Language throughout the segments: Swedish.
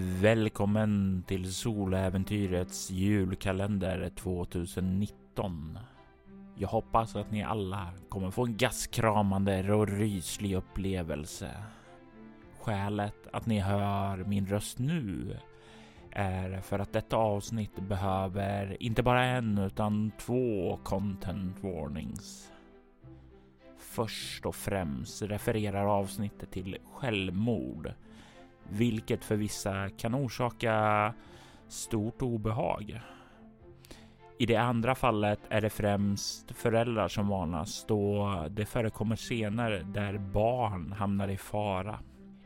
Välkommen till Soläventyrets julkalender 2019. Jag hoppas att ni alla kommer få en gastkramande och ryslig upplevelse. Skälet att ni hör min röst nu är för att detta avsnitt behöver inte bara en utan två content warnings. Först och främst refererar avsnittet till självmord vilket för vissa kan orsaka stort obehag. I det andra fallet är det främst föräldrar som varnas då det förekommer scener där barn hamnar i fara.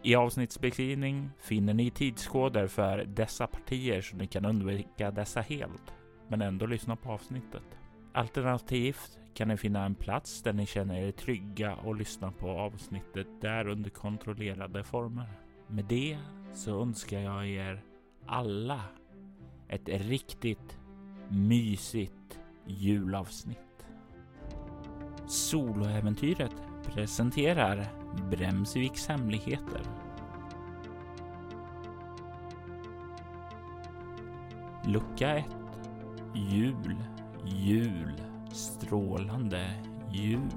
I avsnittsbeskrivning finner ni tidskoder för dessa partier så ni kan undvika dessa helt, men ändå lyssna på avsnittet. Alternativt kan ni finna en plats där ni känner er trygga och lyssna på avsnittet där under kontrollerade former. Med det så önskar jag er alla ett riktigt mysigt julavsnitt. Soloäventyret presenterar Bremsviks hemligheter. Lucka 1 Jul, jul, strålande jul.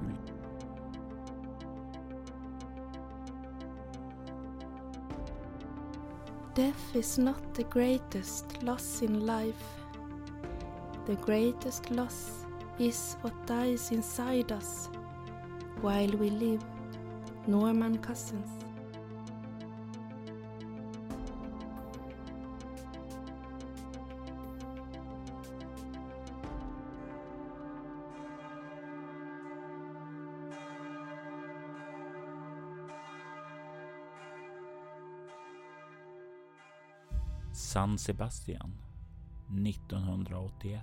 Death is not the greatest loss in life. The greatest loss is what dies inside us while we live. Norman Cousins. San Sebastian 1981.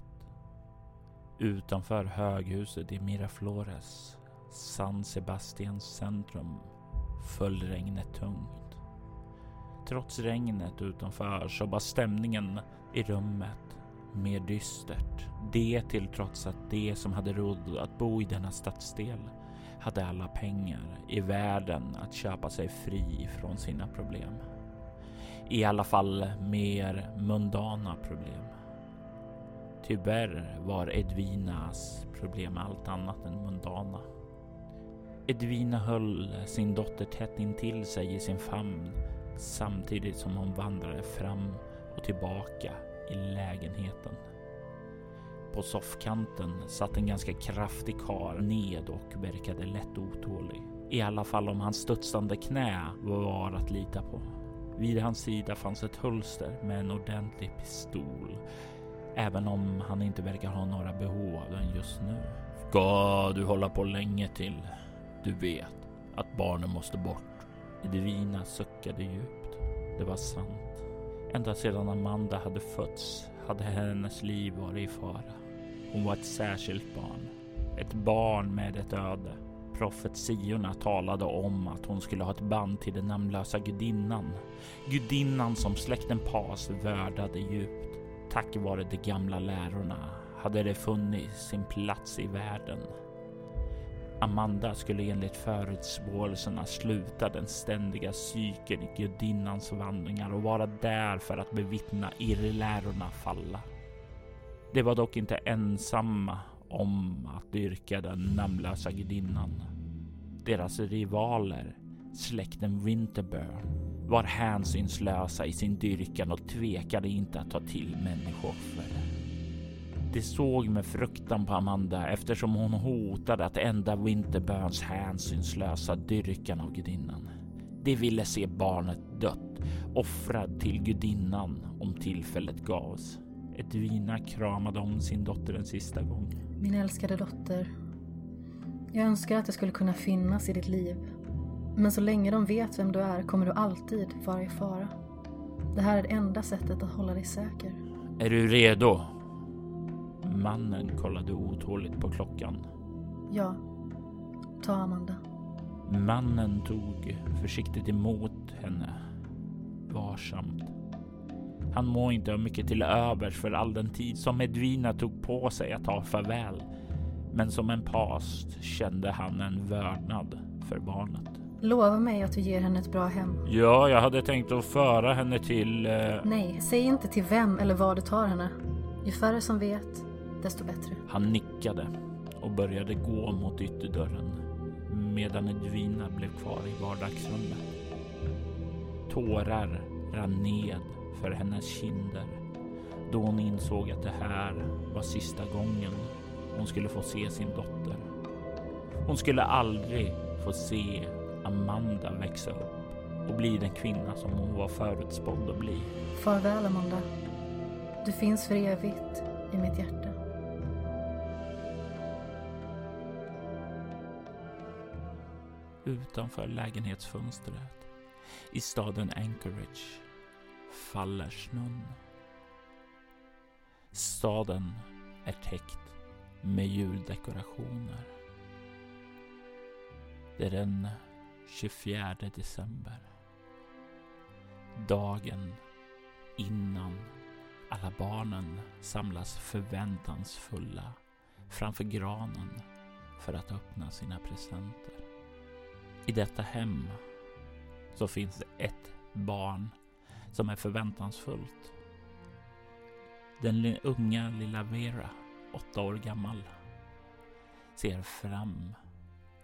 Utanför höghuset i Miraflores, San Sebastians centrum, föll regnet tungt. Trots regnet utanför så var stämningen i rummet mer dystert. Det till trots att de som hade råd att bo i denna stadsdel hade alla pengar i världen att köpa sig fri från sina problem i alla fall mer mundana problem. Tyvärr var Edvinas problem allt annat än mundana. Edvina höll sin dotter tätt intill sig i sin famn samtidigt som hon vandrade fram och tillbaka i lägenheten. På soffkanten satt en ganska kraftig kar ned och verkade lätt otålig. I alla fall om hans studsande knä var att lita på. Vid hans sida fanns ett hölster med en ordentlig pistol. Även om han inte verkar ha några behov av den just nu. Ska du hålla på länge till? Du vet att barnen måste bort. Edvina suckade djupt. Det var sant. Ända sedan Amanda hade fötts hade hennes liv varit i fara. Hon var ett särskilt barn. Ett barn med ett öde. Profetiorna talade om att hon skulle ha ett band till den namnlösa gudinnan. Gudinnan som släkten Pas värdade djupt. Tack vare de gamla lärorna hade det funnit sin plats i världen. Amanda skulle enligt förutspåelserna sluta den ständiga cykeln i gudinnans vandringar och vara där för att bevittna irrlärorna falla. Det var dock inte ensamma om att dyrka den namnlösa gudinnan. Deras rivaler, släkten Winterburn, var hänsynslösa i sin dyrkan och tvekade inte att ta till människooffer. De såg med fruktan på Amanda eftersom hon hotade att ända Winterburns hänsynslösa dyrkan av gudinnan. De ville se barnet dött, offrad till gudinnan om tillfället gavs. Edvina kramade om sin dotter en sista gång. Min älskade dotter. Jag önskar att jag skulle kunna finnas i ditt liv. Men så länge de vet vem du är kommer du alltid vara i fara. Det här är det enda sättet att hålla dig säker. Är du redo? Mannen kollade otåligt på klockan. Ja. Ta Amanda. Mannen tog försiktigt emot henne. Varsamt. Han må inte ha mycket till övers för all den tid som Edvina tog på sig att ta farväl. Men som en past kände han en vördnad för barnet. Lova mig att du ger henne ett bra hem. Ja, jag hade tänkt att föra henne till... Eh... Nej, säg inte till vem eller var du tar henne. Ju färre som vet, desto bättre. Han nickade och började gå mot ytterdörren medan Edvina blev kvar i vardagsrummet. Tårar rann ned för hennes kinder då hon insåg att det här var sista gången hon skulle få se sin dotter. Hon skulle aldrig få se Amanda växa upp och bli den kvinna som hon var förutspådd att bli. Farväl Amanda. Du finns för evigt i mitt hjärta. Utanför lägenhetsfönstret i staden Anchorage faller snön. Staden är täckt med juldekorationer. Det är den 24 december. Dagen innan alla barnen samlas förväntansfulla framför granen för att öppna sina presenter. I detta hem så finns det ett barn som är förväntansfullt. Den unga lilla Vera, åtta år gammal, ser fram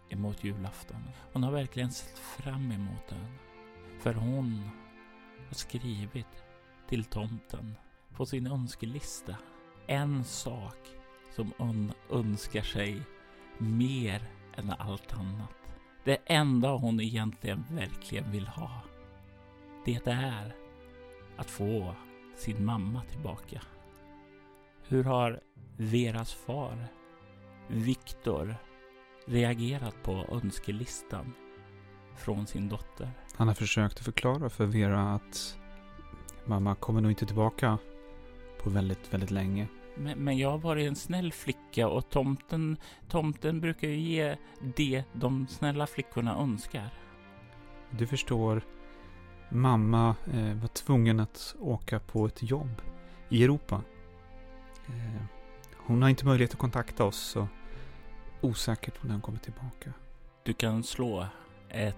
emot julafton. Hon har verkligen sett fram emot den. För hon har skrivit till tomten på sin önskelista en sak som hon önskar sig mer än allt annat. Det enda hon egentligen verkligen vill ha. Det är att få sin mamma tillbaka. Hur har Veras far, Viktor, reagerat på önskelistan från sin dotter? Han har försökt förklara för Vera att mamma kommer nog inte tillbaka på väldigt, väldigt länge. Men, men, jag har varit en snäll flicka och tomten, tomten brukar ju ge det de snälla flickorna önskar. Du förstår, mamma eh, var tvungen att åka på ett jobb i Europa. Eh, hon har inte möjlighet att kontakta oss så osäkert när hon kommer tillbaka. Du kan slå ett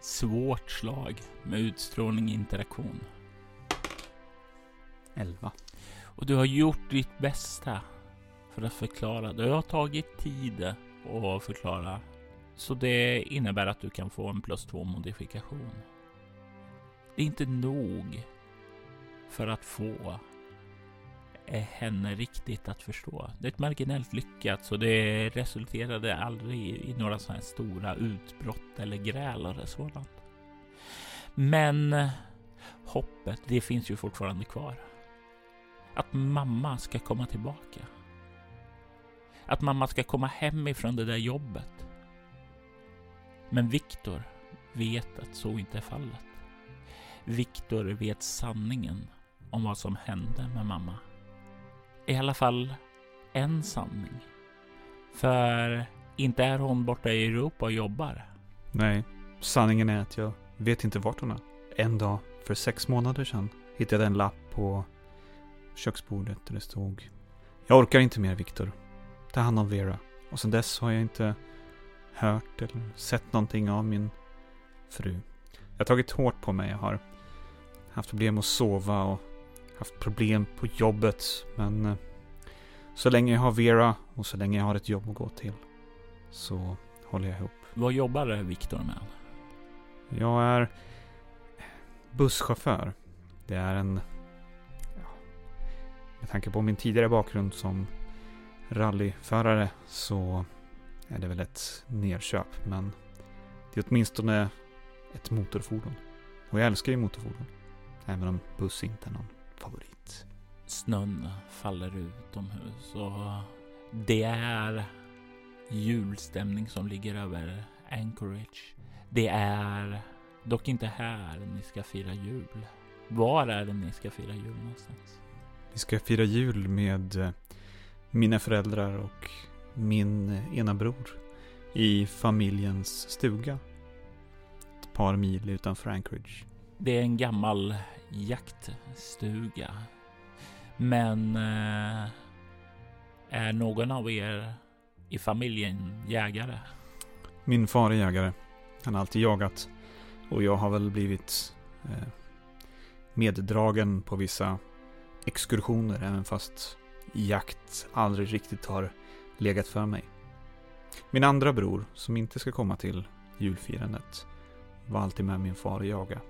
svårt slag med utstrålning interaktion. 11. Och du har gjort ditt bästa för att förklara. Det har tagit tid att förklara. Så det innebär att du kan få en plus två modifikation. Det är inte nog för att få henne riktigt att förstå. Det är ett marginellt lyckat så det resulterade aldrig i några sådana här stora utbrott eller gräl eller sådant. Men hoppet, det finns ju fortfarande kvar. Att mamma ska komma tillbaka. Att mamma ska komma hem ifrån det där jobbet. Men Viktor vet att så inte är fallet. Viktor vet sanningen om vad som hände med mamma. I alla fall en sanning. För inte är hon borta i Europa och jobbar. Nej, sanningen är att jag vet inte vart hon är. En dag för sex månader sedan hittade jag en lapp på köksbordet där det stod Jag orkar inte mer Viktor. Ta hand om Vera. Och sedan dess har jag inte hört eller sett någonting av min fru. Jag har tagit hårt på mig. Jag har haft problem att sova och haft problem på jobbet. Men eh, så länge jag har Vera och så länge jag har ett jobb att gå till så håller jag ihop. Vad jobbar Viktor med? Jag är busschaufför. Det är en med tanke på min tidigare bakgrund som rallyförare så är det väl ett nerköp. Men det är åtminstone ett motorfordon. Och jag älskar ju motorfordon. Även om buss inte är någon favorit. Snön faller utomhus och det är julstämning som ligger över Anchorage. Det är dock inte här ni ska fira jul. Var är det ni ska fira jul någonstans? Vi ska fira jul med eh, mina föräldrar och min ena bror i familjens stuga. Ett par mil utanför Anchorage. Det är en gammal jaktstuga. Men eh, är någon av er i familjen jägare? Min far är jägare. Han har alltid jagat. Och jag har väl blivit eh, meddragen på vissa exkursioner, även fast jakt aldrig riktigt har legat för mig. Min andra bror, som inte ska komma till julfirandet, var alltid med min far och jaga.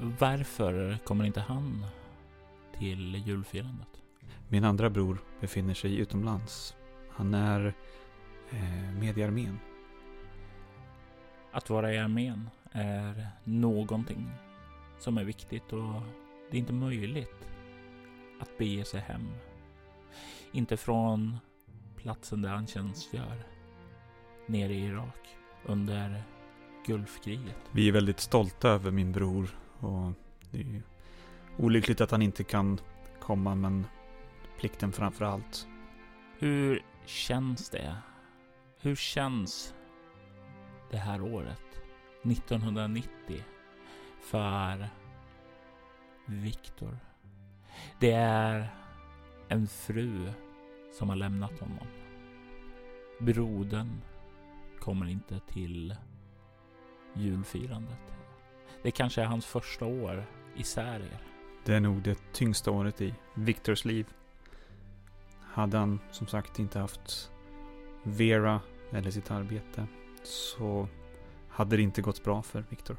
Varför kommer inte han till julfirandet? Min andra bror befinner sig utomlands. Han är eh, med i armén. Att vara i armén är någonting som är viktigt och det är inte möjligt att bege sig hem. Inte från platsen där han tjänstgör nere i Irak under Gulfkriget. Vi är väldigt stolta över min bror och det är ju olyckligt att han inte kan komma men plikten framför allt. Hur känns det? Hur känns det här året, 1990, för Viktor? Det är en fru som har lämnat honom. Brodern kommer inte till julfirandet. Det kanske är hans första år isär er. Det är nog det tyngsta året i Victors liv. Hade han som sagt inte haft Vera eller sitt arbete så hade det inte gått bra för Victor.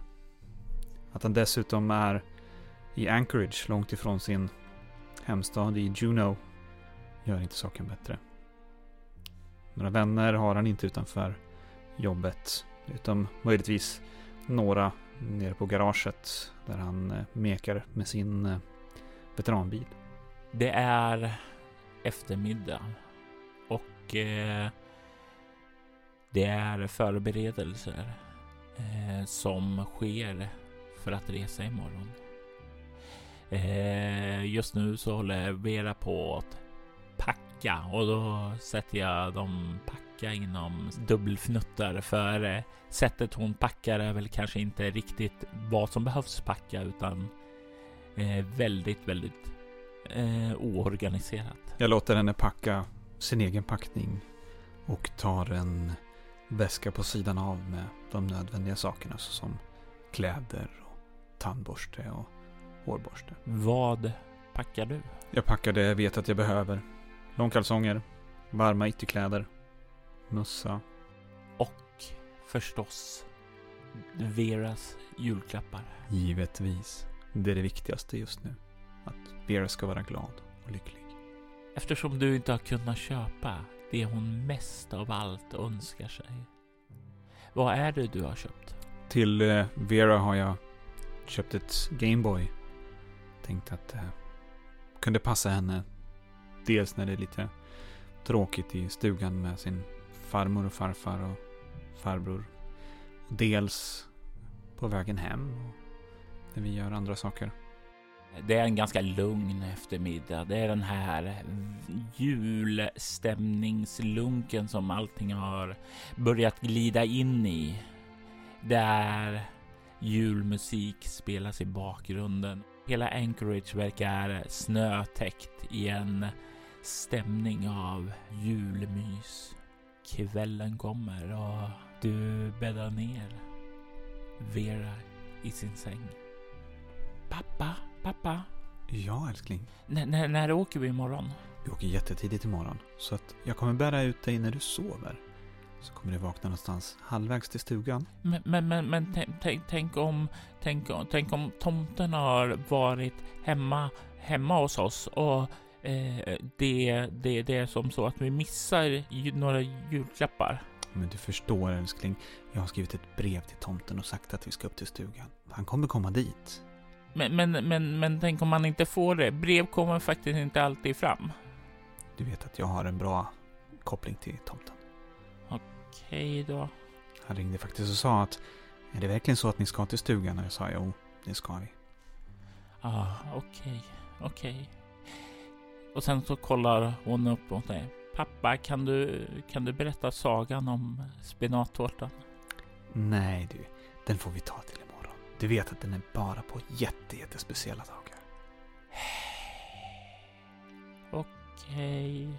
Att han dessutom är i Anchorage långt ifrån sin hemstad i Juneau gör inte saken bättre. Några vänner har han inte utanför jobbet. Utom möjligtvis några nere på garaget där han eh, mekar med sin eh, veteranbil. Det är eftermiddag och eh, det är förberedelser eh, som sker för att resa imorgon. Eh, just nu så håller Vera på att packa och då sätter jag dem packa inom dubbelfnuttar för eh, sättet hon packar är väl kanske inte riktigt vad som behövs packa utan eh, väldigt, väldigt eh, oorganiserat. Jag låter henne packa sin egen packning och tar en väska på sidan av med de nödvändiga sakerna såsom kläder, och tandborste och hårborste. Vad packar du? Jag packar det jag vet att jag behöver. Långkalsonger, varma ytterkläder, mössa. Och förstås Veras julklappar. Givetvis. Det är det viktigaste just nu. Att Vera ska vara glad och lycklig. Eftersom du inte har kunnat köpa det hon mest av allt önskar sig. Vad är det du har köpt? Till eh, Vera har jag köpt ett Gameboy. Tänkte att det kunde passa henne. Dels när det är lite tråkigt i stugan med sin farmor och farfar och farbror. Dels på vägen hem och när vi gör andra saker. Det är en ganska lugn eftermiddag. Det är den här julstämningslunken som allting har börjat glida in i. Där julmusik spelas i bakgrunden. Hela Anchorage verkar snötäckt i en stämning av julmys. Kvällen kommer och du bäddar ner Vera i sin säng. Pappa, pappa. Ja, älskling. N när, åker vi imorgon? Vi åker jättetidigt imorgon. Så att jag kommer bära ut dig när du sover. Så kommer du vakna någonstans halvvägs till stugan. Men, men, men, men tänk, om, tänk, tänk om tomten har varit hemma, hemma hos oss och eh, det, det, det är som så att vi missar några julklappar. Men du förstår älskling. Jag har skrivit ett brev till tomten och sagt att vi ska upp till stugan. Han kommer komma dit. Men, men, men, men tänk om man inte får det? Brev kommer faktiskt inte alltid fram. Du vet att jag har en bra koppling till tomten. Okej då. Han ringde faktiskt och sa att är det verkligen så att ni ska till stugan? Och jag sa jo, det ska vi. Ah, okej, okej. Och sen så kollar hon upp mot dig. Pappa, kan du, kan du berätta sagan om spenattårtan? Nej du, den får vi ta till imorgon. Du vet att den är bara på jätte, jättespeciella dagar. Okej.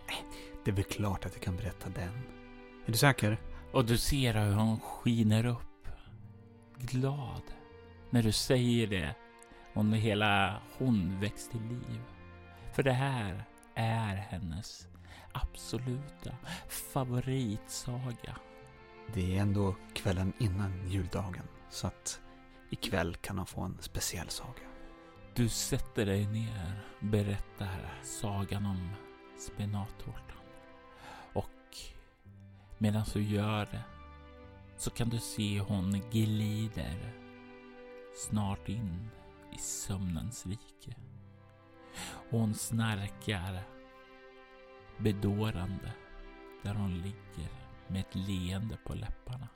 Det är väl klart att jag kan berätta den. Är du säker? Och du ser hur hon skiner upp glad när du säger det när hela hon väcks till liv. För det här är hennes absoluta favoritsaga. Det är ändå kvällen innan juldagen. Så att ikväll kan han få en speciell saga. Du sätter dig ner, berättar sagan om spenattårtan. Och medan du gör det så kan du se hon glider snart in i sömnens rike. Och hon snarkar bedårande där hon ligger med ett leende på läpparna.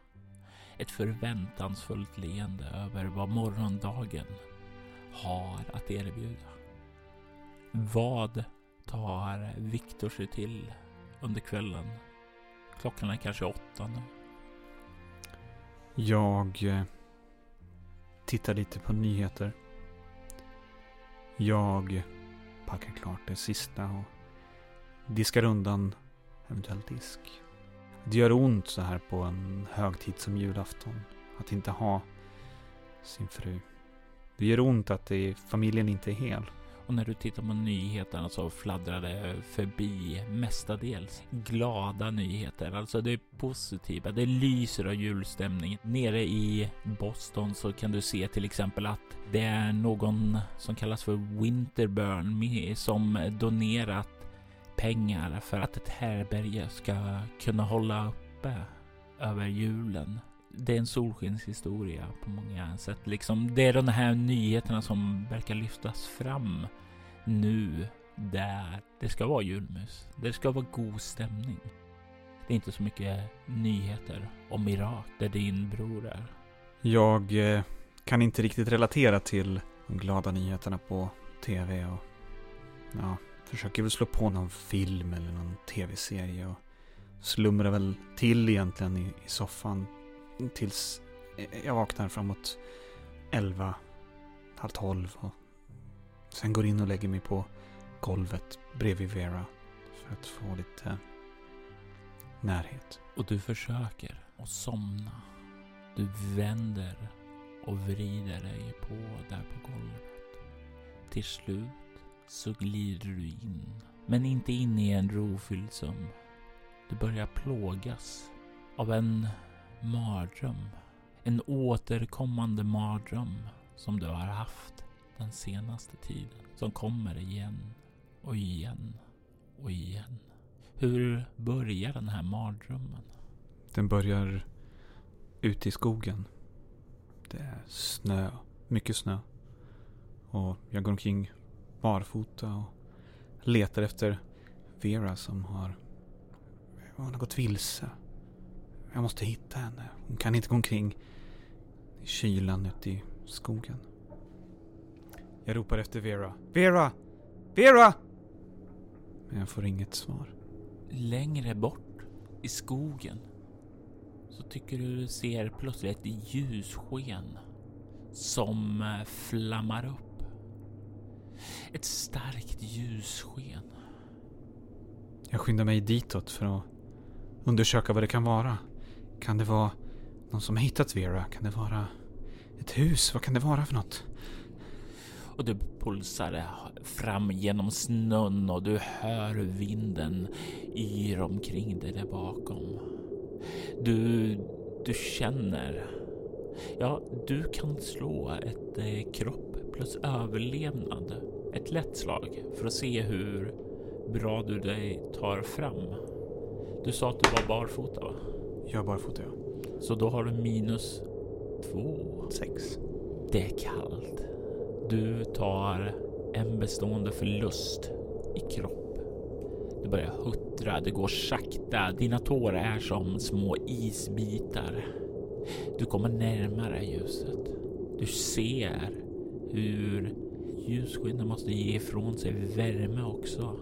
Ett förväntansfullt leende över vad morgondagen har att erbjuda. Vad tar Viktor sig till under kvällen? Klockan är kanske åtta nu. Jag eh, tittar lite på nyheter. Jag packar klart det sista och diskar undan eventuell disk. Det gör ont så här på en högtid som julafton att inte ha sin fru. Det gör ont att det, familjen inte är hel. Och när du tittar på nyheterna så fladdrar det förbi mestadels glada nyheter. Alltså det är positiva. Det lyser av julstämning. Nere i Boston så kan du se till exempel att det är någon som kallas för Winterburn som donerat pengar för att ett härberge ska kunna hålla uppe över julen det är en solskenshistoria på många sätt. Liksom, det är de här nyheterna som verkar lyftas fram nu där det ska vara julmus. Det ska vara god stämning. Det är inte så mycket nyheter om Irak där din bror är. Jag eh, kan inte riktigt relatera till de glada nyheterna på tv och ja, försöker väl slå på någon film eller någon tv-serie och slumrar väl till egentligen i, i soffan tills eh, jag vaknar framåt 11, halv 12 och sen går in och lägger mig på golvet bredvid Vera för att få lite närhet. Och du försöker att somna. Du vänder och vrider dig på där på golvet. Till slut så glider du in. Men inte in i en rofylld sömn. Du börjar plågas av en mardröm. En återkommande mardröm som du har haft den senaste tiden. Som kommer igen och igen och igen. Hur börjar den här mardrömmen? Den börjar ute i skogen. Det är snö, mycket snö. Och jag går omkring barfota och letar efter Vera som har, hon har gått vilse. Jag måste hitta henne. Hon kan inte gå omkring i kylan ute i skogen. Jag ropar efter Vera. Vera! Vera! Men jag får inget svar. Längre bort i skogen så tycker du ser plötsligt ett ljussken som eh, flammar upp. Ett starkt ljussken. Jag skyndar mig ditåt för att undersöka vad det kan vara. Kan det vara någon som har hittat Vera? Kan det vara ett hus? Vad kan det vara för något? Och du pulsar fram genom snön och du hör vinden yra omkring dig där bakom. Du, du känner. Ja, du kan slå ett eh, kropp plus överlevnad. Ett lätt slag för att se hur bra du dig tar fram. Du sa att du var barfota va? Jag barfota, ja. Så då har du minus två. Sex. Det är kallt. Du tar en bestående förlust i kropp. Du börjar huttra, det går sakta. Dina tår är som små isbitar. Du kommer närmare ljuset. Du ser hur ljusskenet måste ge ifrån sig värme också.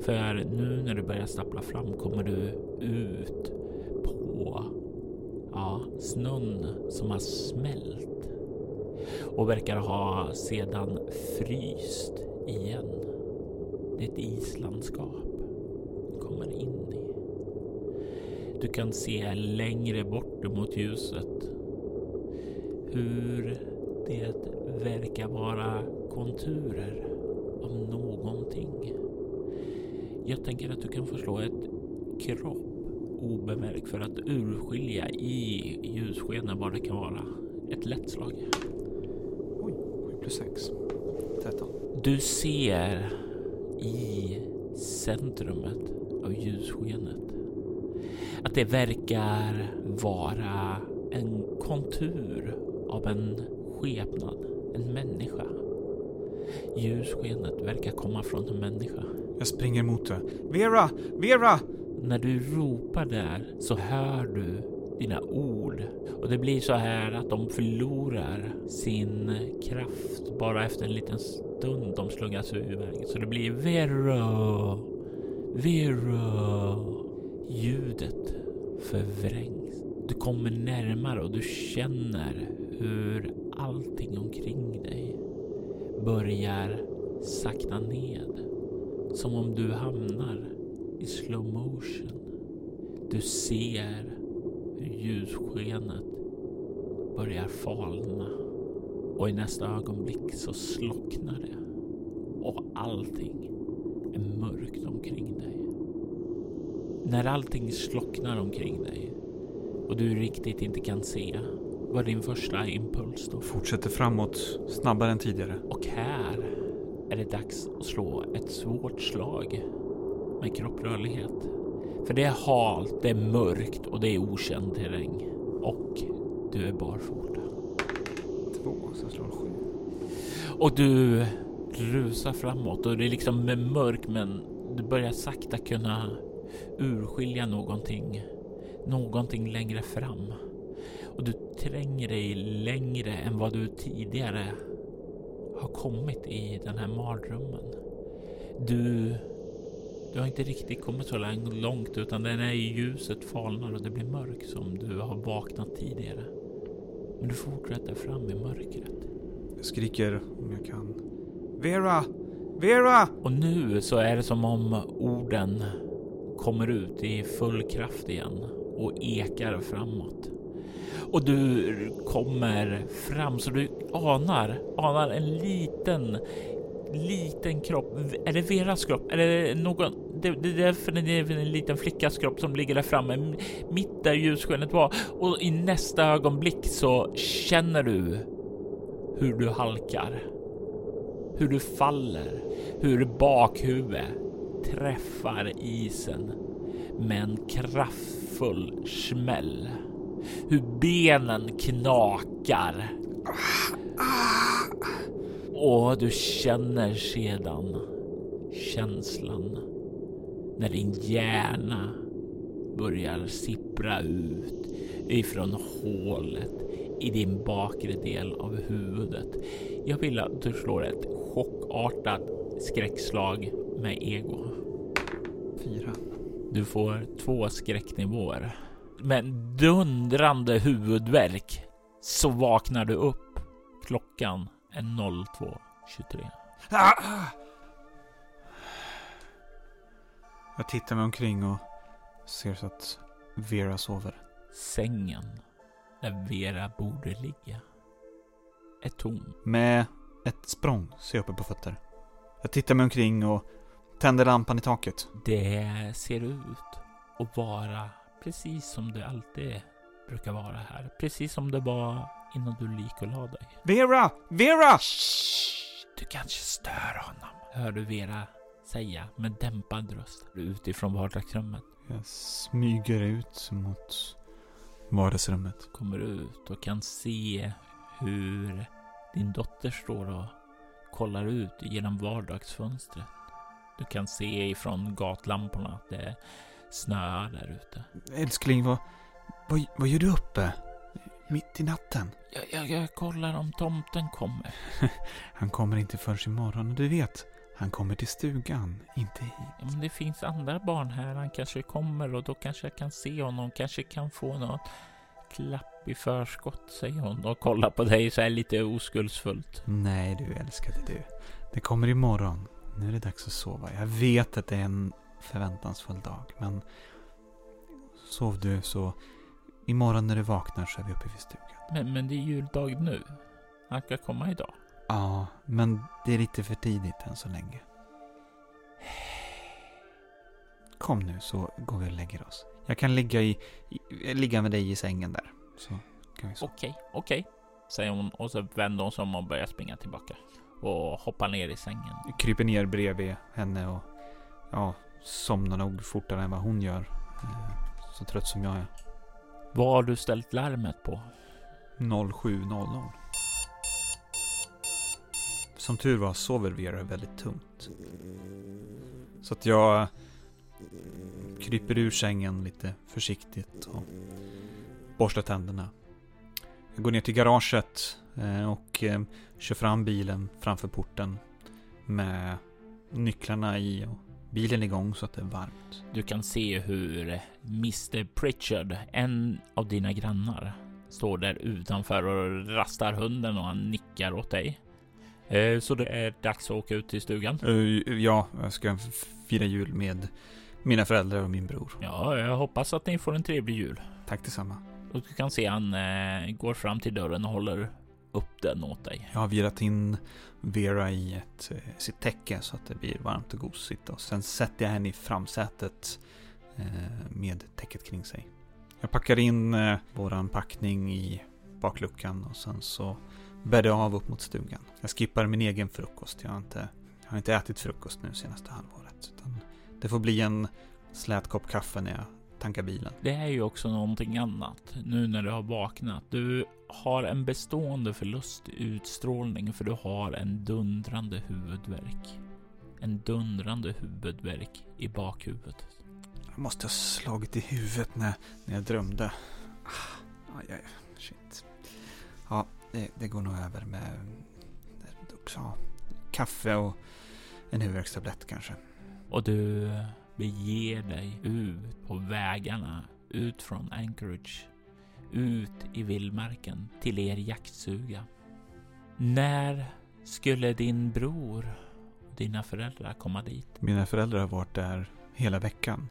För nu när du börjar stappla fram kommer du ut på ja, snön som har smält och verkar ha sedan fryst igen. Det är ett islandskap du kommer in i. Du kan se längre bort mot ljuset hur det verkar vara konturer av någonting. Jag tänker att du kan få slå ett kropp obemärkt för att urskilja i ljusskenet vad det kan vara. Ett lätt slag. Oj, 7 plus 6. 13. Du ser i centrumet av ljusskenet att det verkar vara en kontur av en skepnad, en människa. Ljusskenet verkar komma från en människa. Jag springer mot det. Vera! Vera! När du ropar där så hör du dina ord och det blir så här att de förlorar sin kraft bara efter en liten stund de slungas iväg. Så det blir Vero! Vero! Ljudet förvrängs. Du kommer närmare och du känner hur allting omkring dig börjar sakta ned. Som om du hamnar i slow motion. Du ser ljusskenet börjar falna och i nästa ögonblick så slocknar det och allting är mörkt omkring dig. När allting slocknar omkring dig och du riktigt inte kan se vad är din första impuls då? Fortsätter framåt snabbare än tidigare. Och här är det dags att slå ett svårt slag med kropprörlighet. För det är halt, det är mörkt och det är okänd terräng. Och du är barfota. Två, så jag slår sju. Och du rusar framåt och det är liksom med mörk men du börjar sakta kunna urskilja någonting. Någonting längre fram. Och du tränger dig längre än vad du tidigare har kommit i den här mardrömmen. Du, du har inte riktigt kommit så långt utan det är när ljuset falnar och det blir mörkt som du har vaknat tidigare. Men du fortsätter fram i mörkret. Jag skriker om jag kan. Vera! Vera! Och nu så är det som om orden kommer ut i full kraft igen och ekar framåt. Och du kommer fram så du anar, anar en liten, liten kropp. Är det Veras kropp? Är det någon? Det, det är för det är en liten flickas kropp som ligger där framme, mitt där ljusskenet var. Och i nästa ögonblick så känner du hur du halkar. Hur du faller. Hur bakhuvudet träffar isen med en kraftfull smäll. Hur benen knakar. Och du känner sedan känslan när din hjärna börjar sippra ut ifrån hålet i din bakre del av huvudet. Jag vill att du slår ett chockartat skräckslag med ego. Fyra. Du får två skräcknivåer. Med dundrande huvudvärk så vaknar du upp. Klockan är 02.23. Ah! Jag tittar mig omkring och ser så att Vera sover. Sängen där Vera borde ligga är tom. Med ett språng så är jag uppe på fötter. Jag tittar mig omkring och tänder lampan i taket. Det ser ut att vara precis som det alltid brukar vara här. Precis som det var innan du lik och la dig. Vera! Vera! Shh, du kanske stör honom, hör du Vera säga med dämpad röst utifrån vardagsrummet. Jag smyger ut mot vardagsrummet. Kommer ut och kan se hur din dotter står och kollar ut genom vardagsfönstret. Du kan se ifrån gatlamporna att det snöar där ute. Älskling, vad, vad, vad gör du uppe? Mitt i natten? Jag, jag, jag kollar om tomten kommer. Han kommer inte förrän imorgon och du vet, han kommer till stugan, inte hit. Ja, men det finns andra barn här. Han kanske kommer och då kanske jag kan se honom. Kanske kan få något klapp i förskott, säger hon och kollar på dig så här lite oskuldsfullt. Nej du älskade du. Det kommer imorgon. Nu är det dags att sova. Jag vet att det är en förväntansfull dag, men sov du så Imorgon när du vaknar så är vi uppe vid stugan. Men, men det är juldag nu. Han ska komma idag. Ja, men det är lite för tidigt än så länge. Kom nu så går vi och lägger oss. Jag kan ligga, i, i, ligga med dig i sängen där. Så kan vi så. Okej, okej, säger hon och så vänder hon sig om och börjar springa tillbaka och hoppar ner i sängen. Jag kryper ner bredvid henne och ja, somnar nog fortare än vad hon gör. Eh, Så trött som jag är. Vad har du ställt larmet på? 07.00. Som tur var sover Vera väldigt tungt. Så att jag kryper ur sängen lite försiktigt och borstar tänderna. Jag går ner till garaget eh, och eh, kör fram bilen framför porten med nycklarna i och bilen igång så att det är varmt. Du kan se hur Mr Pritchard, en av dina grannar, står där utanför och rastar hunden och han nickar åt dig. Eh, Så det är dags att åka ut till stugan. Eh, Ja, jag ska fira jul med mina föräldrar och min bror. Ja, jag hoppas att ni får en trevlig jul. Tack detsamma. Och du kan se han eh, går fram till dörren och håller upp den åt dig. Jag har virat in Vera i ett, eh, sitt täcke så att det blir varmt och gosigt. Och sen sätter jag henne i framsätet eh, med täcket kring sig. Jag packar in eh, våran packning i bakluckan och sen så bär det av upp mot stugan. Jag skippar min egen frukost. Jag har inte, jag har inte ätit frukost nu senaste halvåret. Utan det får bli en slät kopp kaffe när jag tankar bilen. Det är ju också någonting annat nu när du har vaknat. Du har en bestående förlust i utstrålning för du har en dundrande huvudvärk. En dundrande huvudvärk i bakhuvudet. Jag måste ha slagit i huvudet när, när jag drömde. Ah, aj, aj, shit. Ja, det, det går nog över med ja, kaffe och en huvudvärkstablett kanske. Och du beger dig ut på vägarna ut från Anchorage. Ut i vildmarken till er jaktstuga. När skulle din bror och dina föräldrar komma dit? Mina föräldrar har varit där hela veckan.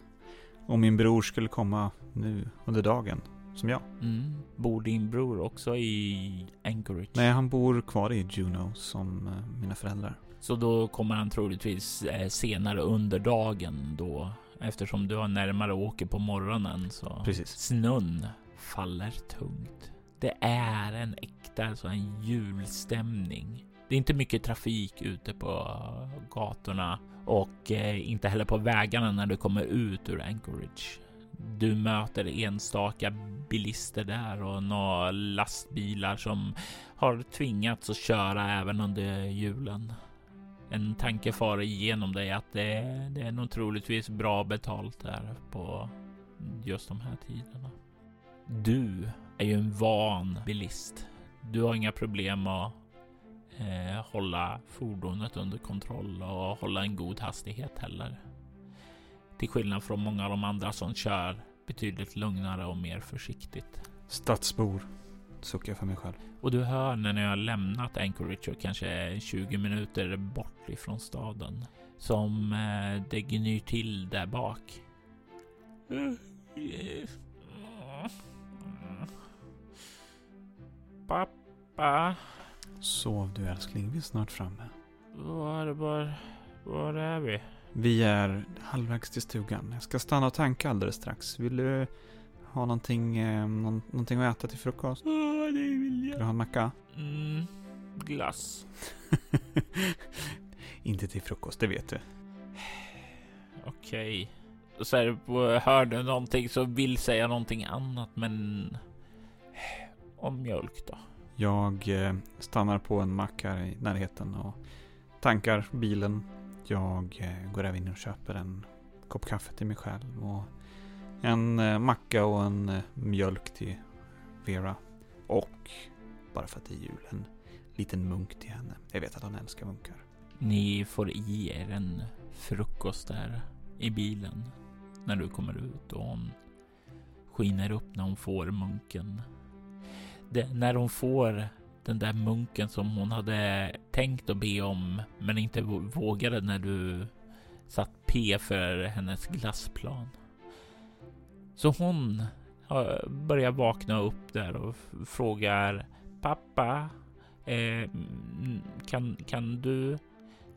Och min bror skulle komma nu under dagen, som jag. Mm. Bor din bror också i Anchorage? Nej, han bor kvar i Juneau som eh, mina föräldrar. Så då kommer han troligtvis eh, senare under dagen då eftersom du har närmare och åker på morgonen så Precis. snön faller tungt. Det är en äkta så en julstämning. Det är inte mycket trafik ute på gatorna och eh, inte heller på vägarna när du kommer ut ur Anchorage. Du möter enstaka bilister där och några lastbilar som har tvingats att köra även under julen. En tanke far igenom dig att det, det är nog troligtvis bra betalt där på just de här tiderna. Du är ju en van bilist. Du har inga problem att eh, hålla fordonet under kontroll och hålla en god hastighet heller. Till skillnad från många av de andra som kör betydligt lugnare och mer försiktigt. Stadsbor, suckar jag för mig själv. Och du hör när ni har lämnat Anchorage och kanske är 20 minuter bort ifrån staden som eh, det gnyr till där bak. Pappa, Sov du älskling, vi är snart framme. var, var, var är vi? Vi är halvvägs till stugan. Jag ska stanna och tanka alldeles strax. Vill du ha någonting, eh, någon, någonting att äta till frukost? Ja, det vill Vill du jag. ha en macka? Mm, glass. Inte till frukost, det vet du. Okej. Och så här, du någonting så vill säga någonting annat, men... Om mjölk då? Jag eh, stannar på en mack här i närheten och tankar bilen. Jag eh, går även in och köper en kopp kaffe till mig själv och en eh, macka och en eh, mjölk till Vera. Och, bara för att det är jul, en liten munk till henne. Jag vet att hon älskar munkar. Ni får i er en frukost där i bilen när du kommer ut och hon skiner upp när hon får munken. Det, när hon får den där munken som hon hade tänkt att be om men inte vågade när du satt P för hennes glassplan. Så hon börjar vakna upp där och frågar pappa, eh, kan, kan du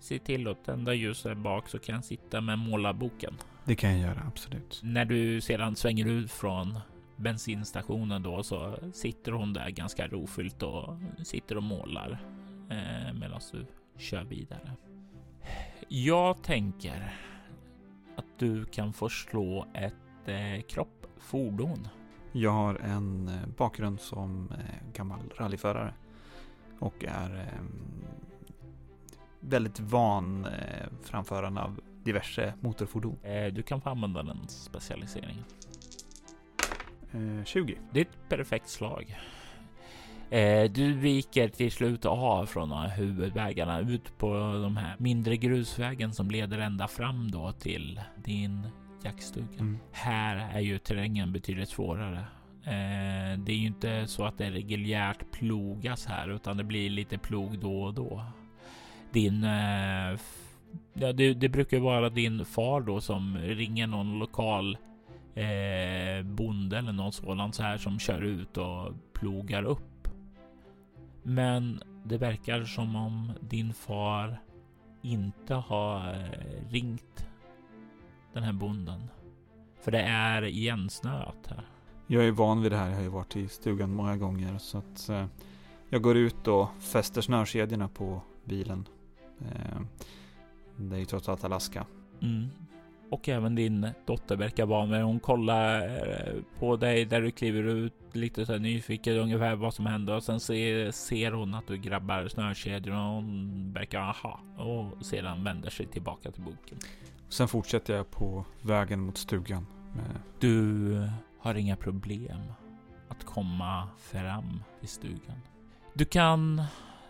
se till att tända ljuset där bak så kan jag sitta med målarboken? Det kan jag göra, absolut. När du sedan svänger ut från bensinstationen då så sitter hon där ganska rofyllt och sitter och målar eh, medan du kör vidare. Jag tänker att du kan få slå ett eh, kropp fordon. Jag har en eh, bakgrund som eh, gammal rallyförare och är eh, väldigt van framförande av diverse motorfordon. Du kan få använda den specialiseringen. Eh, 20. Det är ett perfekt slag. Du viker till slut av från huvudvägarna ut på de här mindre grusvägen som leder ända fram då till din jaktstuga. Mm. Här är ju terrängen betydligt svårare. Eh, det är ju inte så att det reguljärt plogas här utan det blir lite plog då och då. Din eh, Ja, det, det brukar vara din far då som ringer någon lokal eh, bonde eller någon sådant så här som kör ut och plogar upp. Men det verkar som om din far inte har eh, ringt den här bonden. För det är igensnöat här. Jag är van vid det här. Jag har ju varit i stugan många gånger. Så att eh, jag går ut och fäster snörkedjorna på bilen. Eh, det är ju trots allt Alaska. Mm. Och även din dotter verkar vara med. Hon kollar eh, på dig där du kliver ut lite så här nyfiket ungefär vad som händer och sen ser, ser hon att du grabbar snörkedjorna och hon verkar aha och sedan vänder sig tillbaka till boken. Sen fortsätter jag på vägen mot stugan. Med, Du eh, har inga problem att komma fram till stugan. Du kan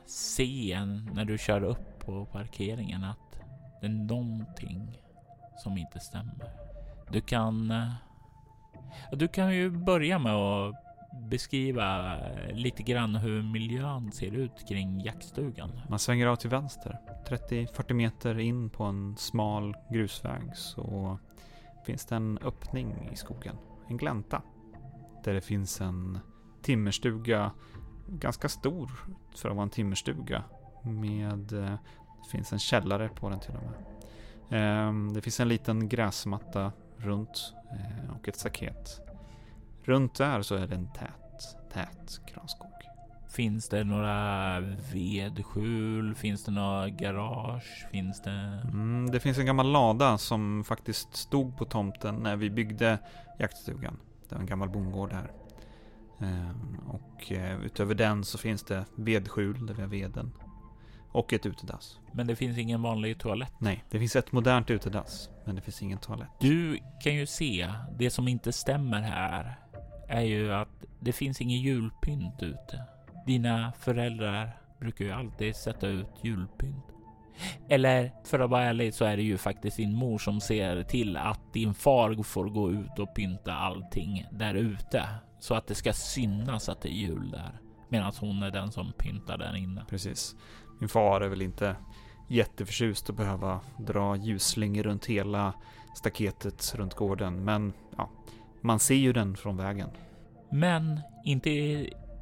se när du kör upp på parkeringen att det är någonting som inte stämmer. Du kan... Eh, du kan ju börja med att beskriva eh, lite grann hur miljön ser ut kring jaktstugan. man svänger av till vänster. 30-40 meter in på en smal grusväg så finns det en öppning i skogen. En glänta. Där det finns en timmerstuga. Ganska stor för att vara en timmerstuga. Med... Eh, det finns en källare på den till och med. Ehm, det finns en liten gräsmatta runt eh, och ett staket. Runt där så är det en tät, tät granskog. Finns det några vedskjul? Finns det några garage? Finns det... Mm, det finns en gammal lada som faktiskt stod på tomten när vi byggde jaktstugan. Det var en gammal bondgård här. Ehm, och eh, utöver den så finns det vedskjul där vi har veden. Och ett utedass. Men det finns ingen vanlig toalett. Nej, det finns ett modernt utedass. Men det finns ingen toalett. Du kan ju se, det som inte stämmer här är ju att det finns ingen julpynt ute. Dina föräldrar brukar ju alltid sätta ut julpynt. Eller för att vara ärlig så är det ju faktiskt din mor som ser till att din far får gå ut och pynta allting där ute så att det ska synas att det är jul där. Medan hon är den som pyntar där inne. Precis. Min far är väl inte jätteförtjust att behöva dra ljusslingor runt hela staketet runt gården. Men ja, man ser ju den från vägen. Men inte,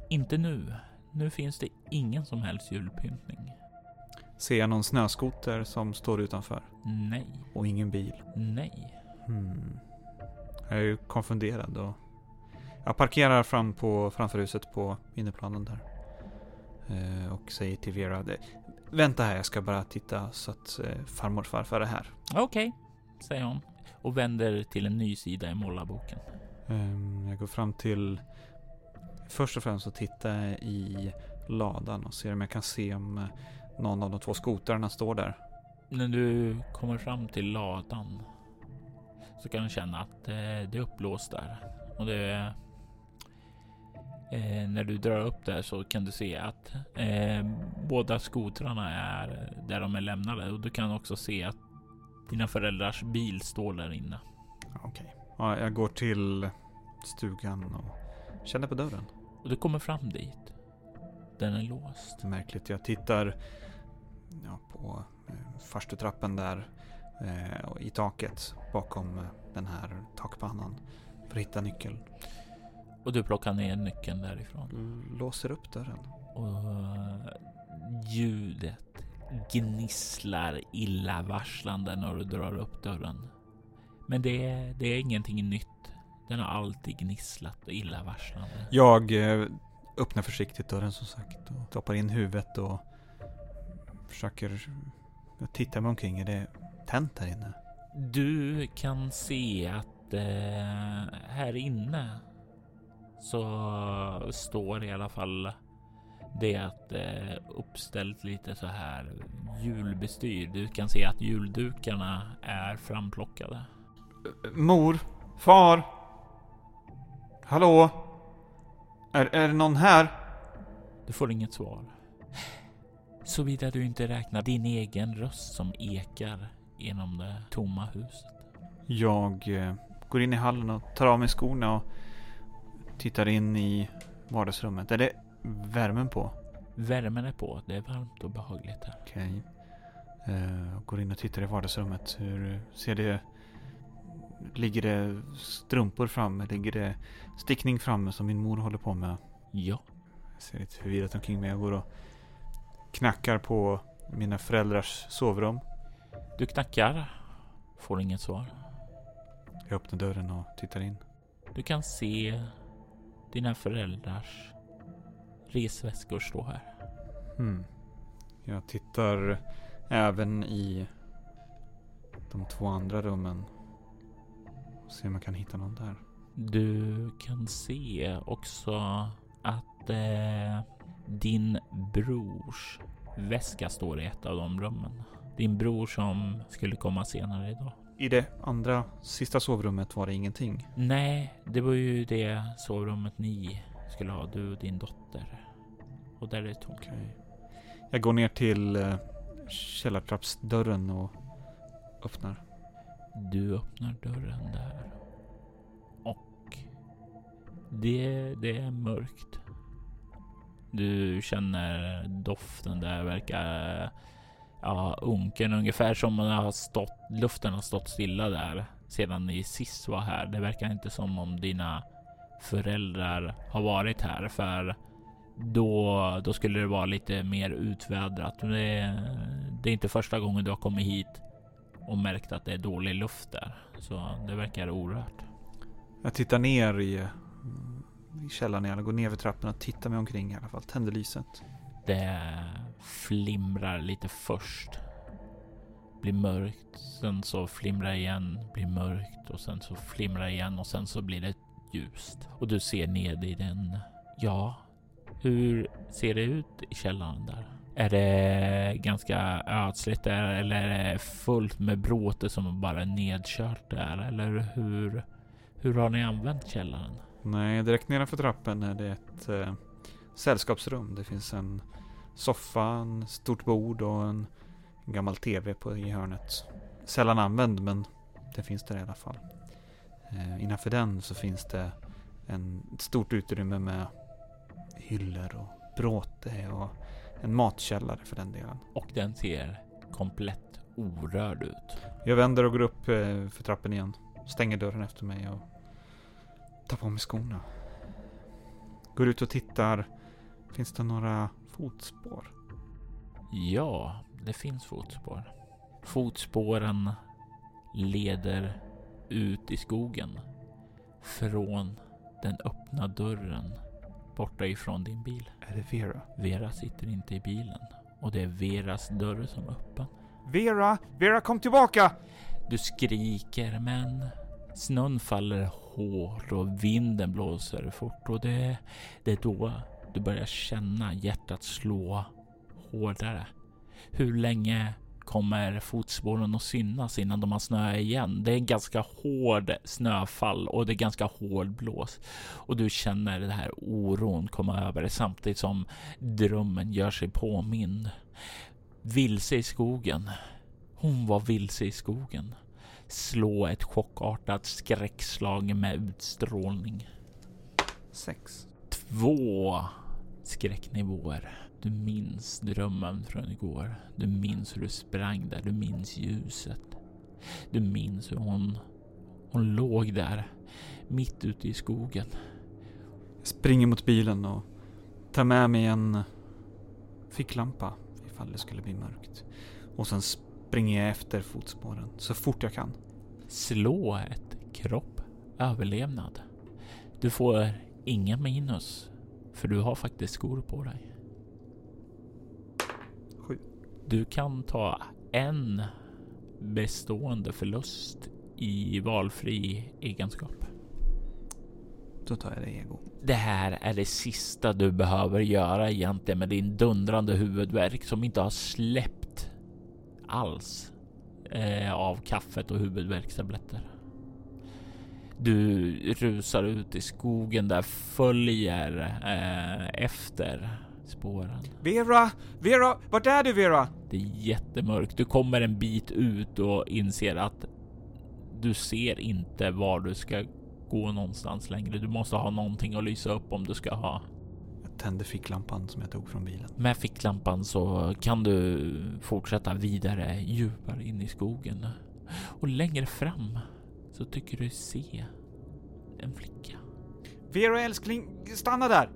inte nu. Nu finns det ingen som helst julpyntning. Ser jag någon snöskoter som står utanför? Nej, Och ingen bil. nej. Hmm. Jag är ju konfunderad och jag parkerar fram på, framför huset på innerplanen där. Eh, och säger till Vera, "Det- vänta här jag ska bara titta så att eh, farmor och farfar är här. Okej, säger hon och vänder till en ny sida i målarboken. Ehm, jag går fram till, först och främst tittar jag i ladan och ser om jag kan se om eh, någon av de två skotrarna står där. När du kommer fram till ladan så kan du känna att eh, det är upplåst där och det är Eh, när du drar upp där så kan du se att eh, båda skotrarna är där de är lämnade och du kan också se att dina föräldrars bil står där inne. Okej. Ja, jag går till stugan och känner på dörren. Och du kommer fram dit. Den är låst. Märkligt. Jag tittar ja, på eh, farstutrappen där eh, och i taket bakom eh, den här takpannan för att hitta nyckeln. Och du plockar ner nyckeln därifrån. Låser upp dörren. Och eh, ljudet gnisslar illavarslande när du drar upp dörren. Men det är, det är ingenting nytt. Den har alltid gnisslat och illavarslande. Jag eh, öppnar försiktigt dörren som sagt och stoppar in huvudet och försöker titta mig omkring. Är det tänt här inne? Du kan se att eh, här inne så står i alla fall det att eh, uppställt lite så här julbestyr. Du kan se att juldukarna är framplockade. Mor? Far? Hallå? Är, är det någon här? Du får inget svar. Såvida du inte räknar din egen röst som ekar genom det tomma huset. Jag eh, går in i hallen och tar av mig skorna och tittar in i vardagsrummet. Är det värmen på? Värmen är på. Det är varmt och behagligt här. Okej. Eh, går in och tittar i vardagsrummet. Hur ser det... Ligger det strumpor framme? Ligger det stickning framme som min mor håller på med? Ja, Jag ser lite förvirrat omkring mig. Jag går och knackar på mina föräldrars sovrum. du knackar. Får inget svar. Jag öppnar dörren och tittar in. Du kan se dina föräldrars resväskor stå här. Hmm. Jag tittar även i de två andra rummen. Och ser om jag kan hitta någon där. Du kan se också att eh, din brors väska står i ett av de rummen. Din bror som skulle komma senare idag. I det andra, sista sovrummet var det ingenting. Nej, det var ju det sovrummet ni skulle ha, du och din dotter. Och där är det tomt. Okej. Jag går ner till eh, källartrappsdörren och öppnar. Du öppnar dörren där. Och det, det är mörkt. Du känner doften där verkar ja, unken ungefär som om har stått, luften har stått stilla där sedan ni sist var här. Det verkar inte som om dina föräldrar har varit här för då, då skulle det vara lite mer utvädrat. Det, det är inte första gången du har kommit hit och märkt att det är dålig luft där. Så det verkar orört. Jag tittar ner i, i källaren igen. Går ner för trappan och tittar mig omkring i alla fall. Tänder lyset. Det flimrar lite först. Blir mörkt, sen så flimrar igen, blir mörkt och sen så flimrar igen och sen så blir det ljust. Och du ser ned i den. Ja, hur ser det ut i källaren där? Är det ganska ödsligt där eller är det fullt med bråte som bara är nedkört där? Eller hur, hur har ni använt källaren? Nej, direkt nedanför trappen är det ett eh, sällskapsrum. Det finns en soffa, en stort bord och en gammal TV på, i hörnet. Sällan använd, men det finns där i alla fall. Eh, innanför den så finns det en, ett stort utrymme med hyllor och bråte och en matkällare för den delen. Och den ser komplett orörd ut. Jag vänder och går upp eh, för trappen igen. Stänger dörren efter mig och tar på mig skorna. Går ut och tittar. Finns det några fotspår? Ja, det finns fotspår. Fotspåren leder ut i skogen från den öppna dörren borta ifrån din bil. Är det Vera? Vera sitter inte i bilen och det är Veras dörr som är öppen. Vera! Vera kom tillbaka! Du skriker men snön faller hårt och vinden blåser fort och det, det är då du börjar känna hjärtat slå hårdare. Hur länge kommer fotspåren att synas innan de har snöat igen? Det är ganska hård snöfall och det är ganska hård blås och du känner den här oron komma över dig samtidigt som drömmen gör sig påmind. Vilse i skogen. Hon var vilse i skogen. Slå ett chockartat skräckslag med utstrålning. Sex. Två skräcknivåer. Du minns drömmen från igår. Du minns hur du sprang där. Du minns ljuset. Du minns hur hon, hon låg där mitt ute i skogen. Springer mot bilen och tar med mig en ficklampa ifall det skulle bli mörkt. Och sen springer jag efter fotspåren så fort jag kan. Slå ett kropp överlevnad. Du får inga minus, för du har faktiskt skor på dig. Sju. Du kan ta en bestående förlust i valfri egenskap. Då tar jag det ego. Det här är det sista du behöver göra egentligen med din dundrande huvudvärk som inte har släppt alls eh, av kaffet och huvudvärkstabletter. Du rusar ut i skogen där följer eh, efter spåren. Vera! Vera! Vart är du Vera? Det är jättemörkt. Du kommer en bit ut och inser att du ser inte var du ska gå någonstans längre. Du måste ha någonting att lysa upp om du ska ha. Jag tände ficklampan som jag tog från bilen. Med ficklampan så kan du fortsätta vidare djupare in i skogen och längre fram så tycker du se en flicka. Vera älskling, stanna där!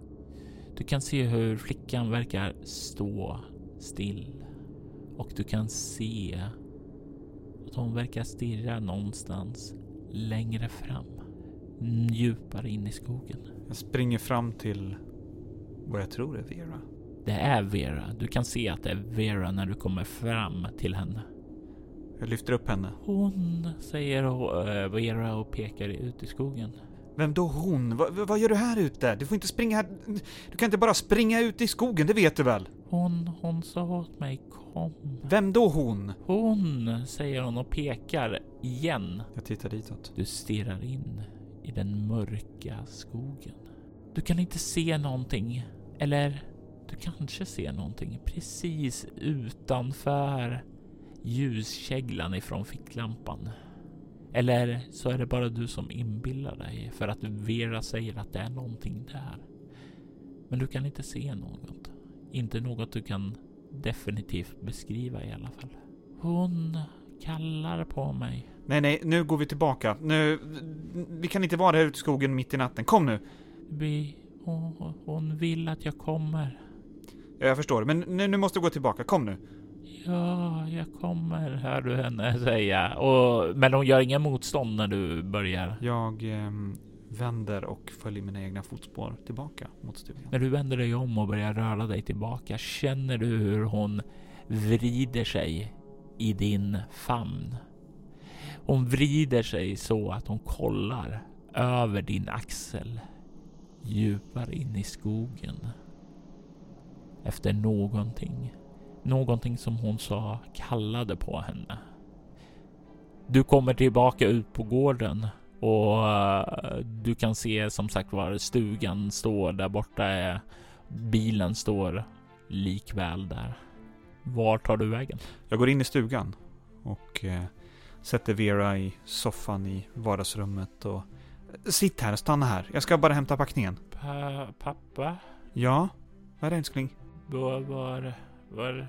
Du kan se hur flickan verkar stå still och du kan se att hon verkar stirra någonstans längre fram, djupare in i skogen. Jag springer fram till vad jag tror är Vera. Det är Vera. Du kan se att det är Vera när du kommer fram till henne. Jag lyfter upp henne. Hon, säger eh, Vera och pekar ut i skogen. Vem då hon? Va, va- vad gör du här ute? Du får inte springa här. Du kan inte bara springa ut i skogen, det vet du väl? Hon, hon sa åt mig kom. Vem då hon? Hon, säger hon och pekar igen. Jag tittar ditåt. Du stirrar in i den mörka skogen. Du kan inte se någonting. Eller du kanske ser någonting precis utanför ljuskäglan ifrån ficklampan. Eller så är det bara du som inbillar dig för att Vera säger att det är någonting där. Men du kan inte se något. Inte något du kan definitivt beskriva i alla fall. Hon kallar på mig. Nej, nej, nu går vi tillbaka. Nu, vi kan inte vara här ute i skogen mitt i natten. Kom nu! Vi, hon, hon vill att jag kommer. Ja, jag förstår, men nu, nu måste du gå tillbaka. Kom nu. Ja, jag kommer, hör du henne säga. Och, men hon gör ingen motstånd när du börjar. Jag ehm, vänder och följer mina egna fotspår tillbaka mot stugan. När du vänder dig om och börjar röra dig tillbaka känner du hur hon vrider sig i din famn. Hon vrider sig så att hon kollar över din axel djupare in i skogen. Efter någonting. Någonting som hon sa kallade på henne. Du kommer tillbaka ut på gården och eh, du kan se som sagt var stugan står där borta. Är, bilen står likväl där. Var tar du vägen? Jag går in i stugan och eh, sätter Vera i soffan i vardagsrummet och... Sitt här, stanna här. Jag ska bara hämta packningen. Pa pappa? Ja? Vad är det älskling? Var, var, var,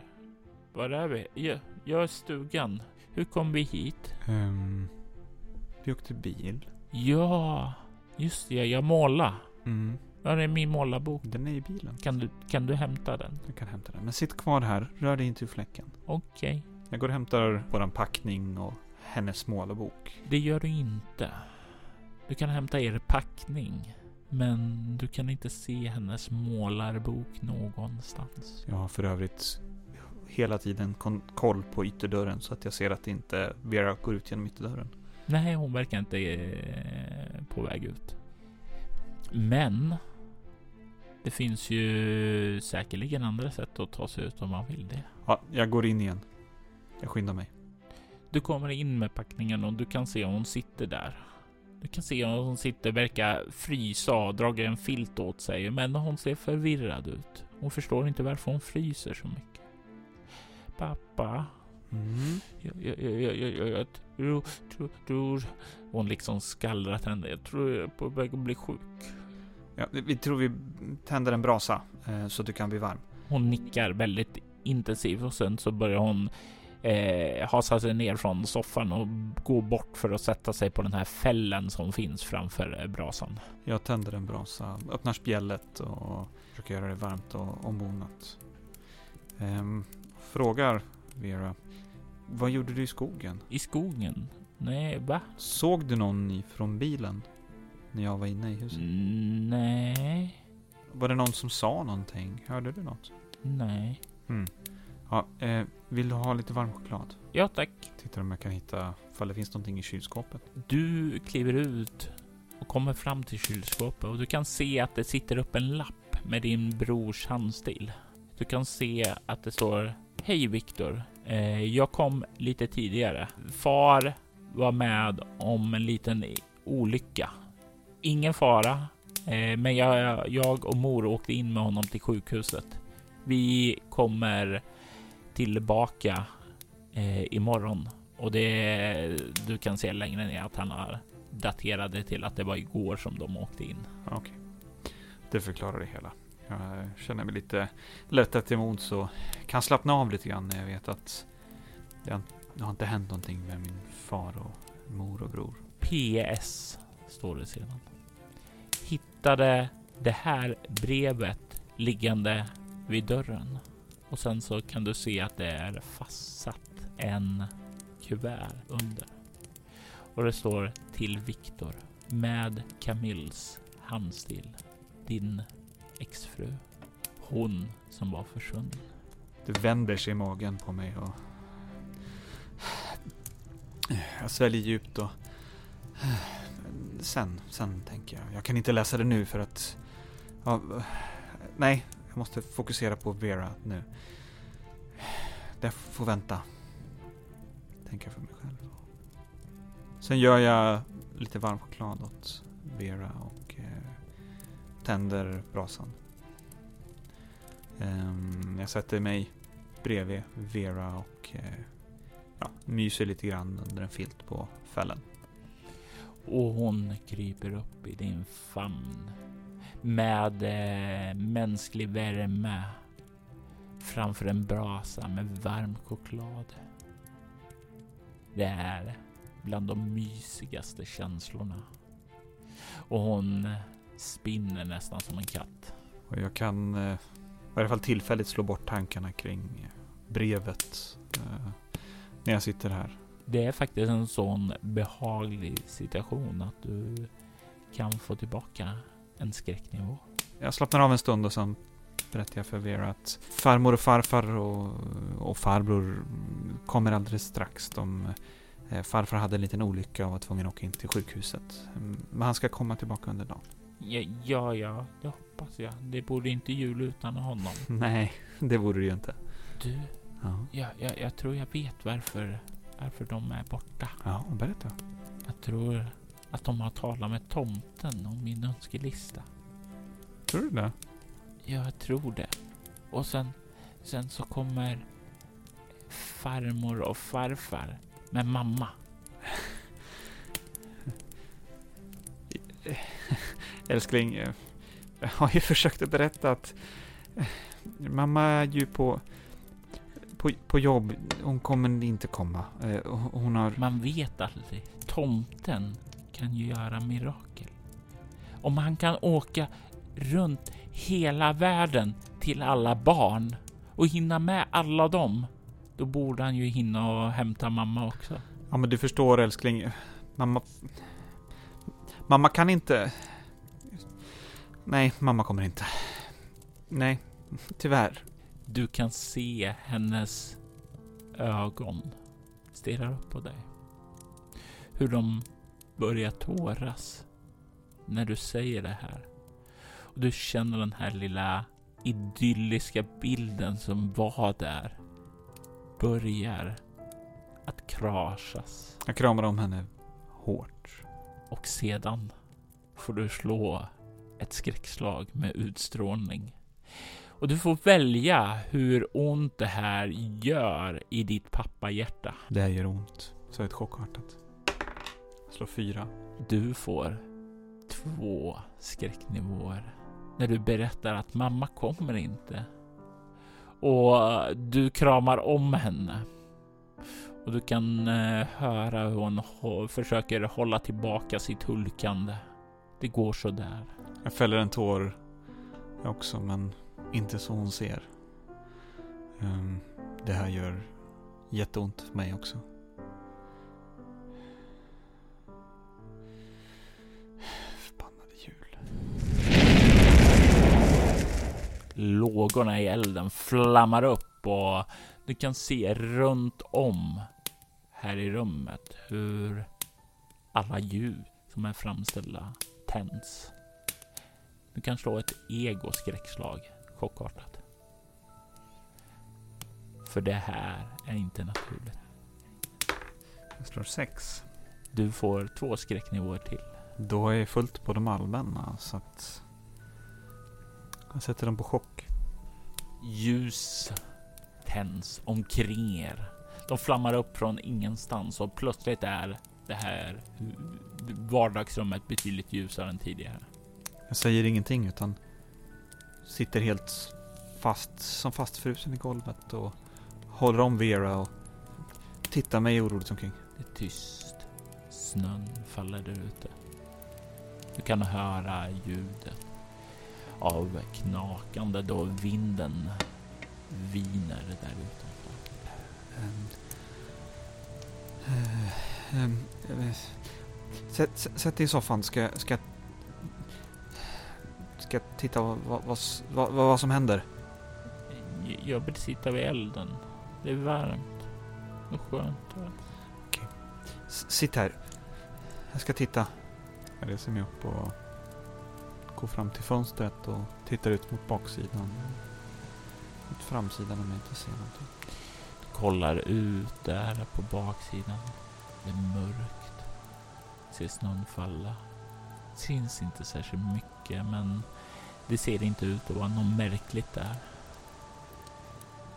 var är vi? Ja, jag är stugan. Hur kom vi hit? Um, vi åkte bil. Ja, just det. Jag målar. Mm, Var är min målarbok? den är i bilen. Kan du, kan du hämta den? Jag kan hämta den. Men sitt kvar här, rör dig inte ur fläcken. Okej, Jag går och hämtar våran packning och hennes målarbok. det gör du inte. Du kan hämta er packning, men du kan inte se hennes målarbok någonstans. Jag har för övrigt hela tiden koll på ytterdörren så att jag ser att inte Vera går ut genom ytterdörren. Nej, hon verkar inte eh, på väg ut. Men det finns ju säkerligen andra sätt att ta sig ut om man vill det. Ja, jag går in igen. Jag skyndar mig. Du kommer in med packningen och du kan se hon sitter där. Du kan se hon sitter, verkar frysa och dragit en filt åt sig, men hon ser förvirrad ut. Hon förstår inte varför hon fryser så mycket. Pappa, Mm. jag, jag, jag, jag, jag, tror, tror, tror... Hon liksom skallrar henne. Jag tror jag är på väg att bli sjuk. Ja, vi tror vi tänder en brasa eh, så du kan bli varm. Hon nickar väldigt intensivt och sen så börjar hon eh, hasar sig ner från soffan och går bort för att sätta sig på den här fällen som finns framför eh, brasan. Jag tänder en brasa, öppnar spjället och försöker göra det varmt och ombonat. Ehm, frågar Vera, vad gjorde du i skogen? I skogen? Nej, va? Såg du någon ifrån bilen? När jag var inne i huset? Mm, nej, Var det någon som sa någonting? Hörde du något? nej. Mm. Ja, eh, vill du ha lite varm choklad? Ja, tack. Tittar om jag kan hitta, ifall det finns någonting i kylskåpet. Du kliver ut och kommer fram till kylskåpet och du kan se att det sitter upp en lapp med din brors handstil. Du kan se att det står Hej Viktor. Eh, jag kom lite tidigare. Far var med om en liten olycka. Ingen fara, eh, men jag, jag och mor åkte in med honom till sjukhuset. Vi kommer tillbaka eh, imorgon och det du kan se längre ner att han har daterade till att det var igår som de åkte in. Okej. Det förklarar det hela. Jag känner mig lite lättad till mods och kan slappna av lite grann när jag vet att det har, det har inte hänt någonting med min far och mor och bror. PS står det sedan. Hittade det här brevet liggande vid dörren och sen så kan du se att det är fastsatt en kuvert under. Och det står till Viktor med Camilles handstil. Din exfru. Hon som var försvunnen. Det vänder sig i magen på mig och jag sväljer djupt och sen, sen tänker jag. Jag kan inte läsa det nu för att ja, nej, jag måste fokusera på Vera nu. Det får vänta. Tänker jag för mig själv. Sen gör jag lite varm choklad åt Vera och eh, tänder brasan. Um, jag sätter mig bredvid Vera och eh, ja, myser lite grann under en filt på fällen. Och hon kryper upp i din famn med eh, mänsklig värme framför en brasa med varm choklad. Det är bland de mysigaste känslorna. Och hon spinner nästan som en katt. Och jag kan eh, i alla fall tillfälligt slå bort tankarna kring brevet eh, när jag sitter här. Det är faktiskt en sån behaglig situation att du kan få tillbaka en skräcknivå. Jag slappnar av en stund och sen berättar jag för Vera att farmor och farfar och, och farbror kommer alldeles strax. De, eh, farfar hade en liten olycka och var tvungen att åka in till sjukhuset. Mm, Men han ska komma tillbaka under dagen. Ja, ja, ja, det hoppas jag. Det borde inte jul utan honom. Nej, det vore det ju inte. Du, Ja, ja, jag, jag tror jag vet varför, varför de är borta. ja berätta. Jag tror att de har talat med tomten om min önskelista. Tror du det? Jag tror det. Och sen, sen så kommer farmor och farfar med mamma. Älskling, jag har ju försökt att berätta att mamma är ju på, på, på jobb. Hon kommer inte komma. Eh, Hon har... Man vet aldrig. Tomten kan ju göra mirakel. Om han kan åka runt hela världen till alla barn och hinna med alla dem, då borde han ju hinna och hämta mamma också. Ja, men du förstår älskling. Mamma... Mamma kan inte... Nej, mamma kommer inte. Nej, tyvärr. Du kan se hennes ögon stirrar upp på dig. Hur de börjar tåras när du säger det här. Och du känner den här lilla idylliska bilden som var där börjar att krasas. Jag kramar om henne hårt. Och sedan får du slå ett skräckslag med utstrålning. Och du får välja hur ont det här gör i ditt pappahjärta. Det här gör ont. Så ett chockartat. Slå fyra. Du får två skräcknivåer när du berättar att mamma kommer inte. Och du kramar om henne. Och du kan eh, höra hur hon försöker hålla tillbaka sitt hulkande. Det går så där. Jag fäller en tår jag också, men inte så hon ser. Ehm, det här gör jätteont för mig också. Lågorna i elden flammar upp och du kan se runt om här i rummet hur alla ljus som är framställda tänds. Du kan slå ett ego-skräckslag, chockartat. För det här är inte naturligt. Jag slår sex. Du får två skräcknivåer till. Då är jag fullt på de allmänna, så att... Jag sätter dem på chock. Ljus tänds omkring er. De flammar upp från ingenstans och plötsligt är det här vardagsrummet betydligt ljusare än tidigare. Jag säger ingenting utan sitter helt fast, som fastfrusen i golvet och håller om Vera och tittar mig oroligt omkring. Det är tyst. Snön faller där ute. Du kan höra ljudet av knakande då vinden viner där. Ehm, eh, ehm, eh, Sätt, dig i soffan, ska, ska, ska jag titta vad, vad, vad, vad, som händer. Jag vill sitta vid elden. Det är varmt och skönt. S- Sitt här. Jag ska titta. Jag reser mig upp och går fram till fönstret och tittar ut mot baksidan. Mot framsidan om jag inte ser någonting. kollar ut där på baksidan. Det är mörkt. Ser snön falla. Syns inte särskilt mycket men det ser inte ut att vara något märkligt där.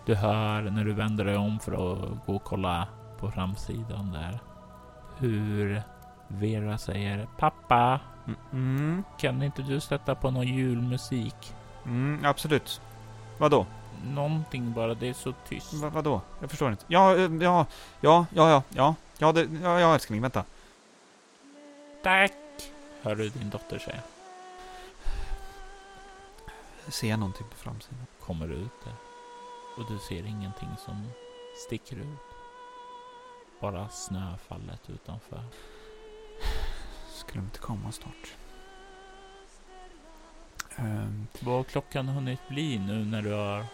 Du hör när du vänder dig om för att gå och kolla på framsidan där hur Vera säger Pappa, Mm, mm, kan inte du sätta på någon julmusik? mm, absolut. Vadå? Någonting bara, det är så tyst. Va, vadå? Jag förstår inte. Ja, eh, ja, ja, ja, ja, ja, ja, det, ja, ja älskling, vänta. Tack! Hör du din dotter säga. Ser jag någonting på framsidan? kommer ut där. Och du ser ingenting som sticker ut. Bara snöfallet utanför. Skulle de inte komma snart? Ehm, Vad har klockan hunnit bli nu när du har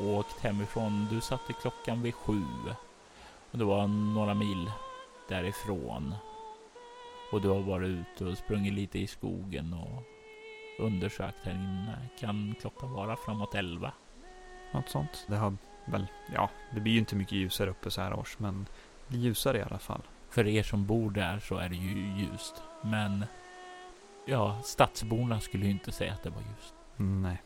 åkt hemifrån? Du satte klockan vid sju. Och det var några mil därifrån. Och du har varit ute och sprungit lite i skogen och undersökt här inne. Kan klockan vara framåt elva? något sånt. Det har väl, ja, det blir ju inte mycket ljusare uppe så här års, men det blir ljusare i alla fall. För er som bor där så är det ju ljust. Men ja, stadsborna skulle ju inte säga att det var ljust. Nej.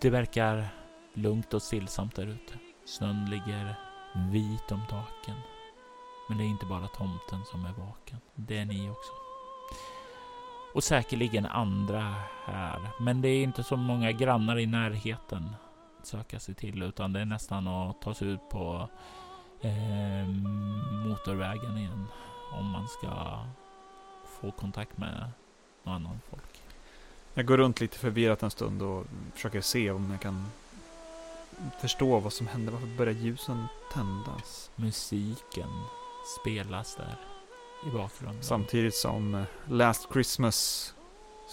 Det verkar lugnt och stillsamt där ute. Snön ligger vit om taken. Men det är inte bara tomten som är vaken. Det är ni också. Och säkerligen andra här. Men det är inte så många grannar i närheten att söka sig till. Utan det är nästan att ta sig ut på eh, motorvägen igen. Om man ska få kontakt med någon annan folk. Jag går runt lite förvirrat en stund och försöker se om jag kan förstå vad som händer. Varför börjar ljusen tändas? Musiken spelas där i bakgrunden. Samtidigt som eh, Last Christmas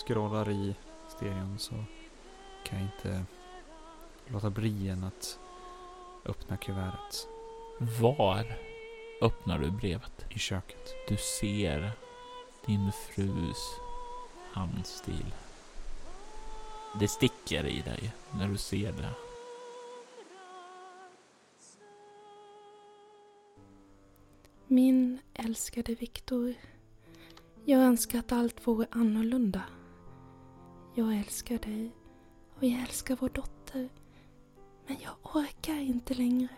scrollar i stereon så kan jag inte låta bli än att öppna kuvertet Var öppnar du brevet? i köket. Du ser din frus handstil. Det sticker i dig när du ser det. Min älskade Viktor. Jag önskar att allt vore annorlunda. Jag älskar dig och jag älskar vår dotter. Men jag orkar inte längre.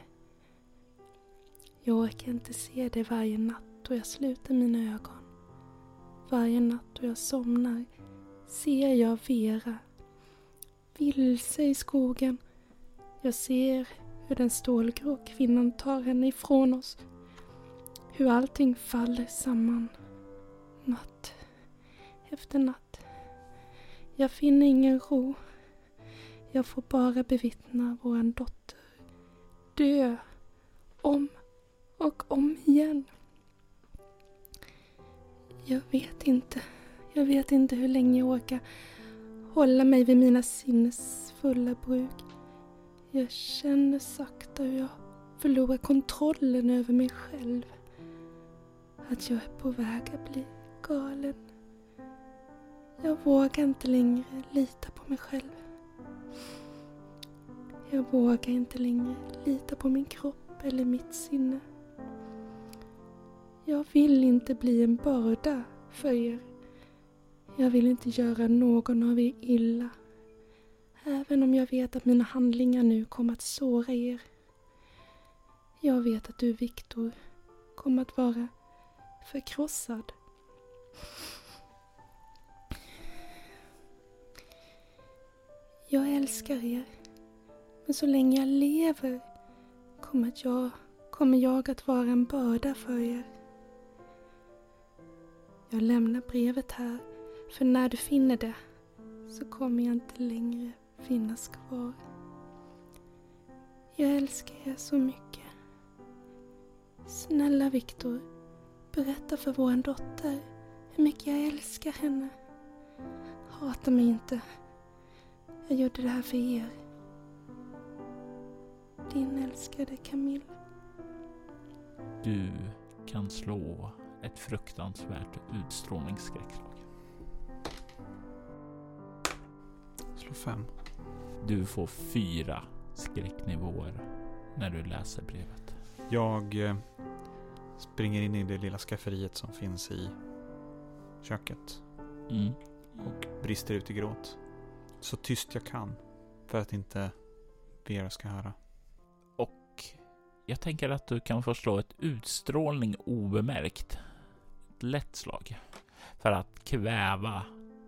Jag orkar inte se dig varje natt då jag sluter mina ögon. Varje natt då jag somnar ser jag Vera. Vilse i skogen. Jag ser hur den stålgrå kvinnan tar henne ifrån oss. hur allting faller samman. Natt efter natt. Jag finner ingen ro. Jag får bara bevittna våran dotter dö om och om igen. Jag vet inte. Jag vet inte hur länge jag orkar hålla mig vid mina sinnesfulla bruk. Jag känner sakta hur jag förlorar kontrollen över mig själv. Att jag är på väg att bli galen. Jag vågar inte längre lita på mig själv. Jag vågar inte längre lita på min kropp eller mitt sinne. Jag vill inte bli en börda för er. Jag vill inte göra någon av er illa. Även om jag vet att mina handlingar nu kommer att såra er. Jag vet att du, Viktor, kommer att vara förkrossad. Jag älskar er. Men så länge jag lever kommer jag, kommer jag att vara en börda för er. Jag lämnar brevet här, för när du finner det så kommer jag inte längre finnas kvar. Jag älskar er så mycket. Snälla Viktor, berätta för vår dotter hur mycket jag älskar henne. Hata mig inte. Jag gjorde det här för er. Din älskade Camille. Du kan slå ett fruktansvärt utstrålningsskräckslag. Slå fem. Du får fyra skräcknivåer när du läser brevet. Jag eh, springer in i det lilla skafferiet som finns i köket Mm. och brister ut i gråt. Så tyst jag kan för att inte Vera ska höra. Och jag tänker att du kan få slå ett utstrålning obemärkt. Ett lätt slag. För att kväva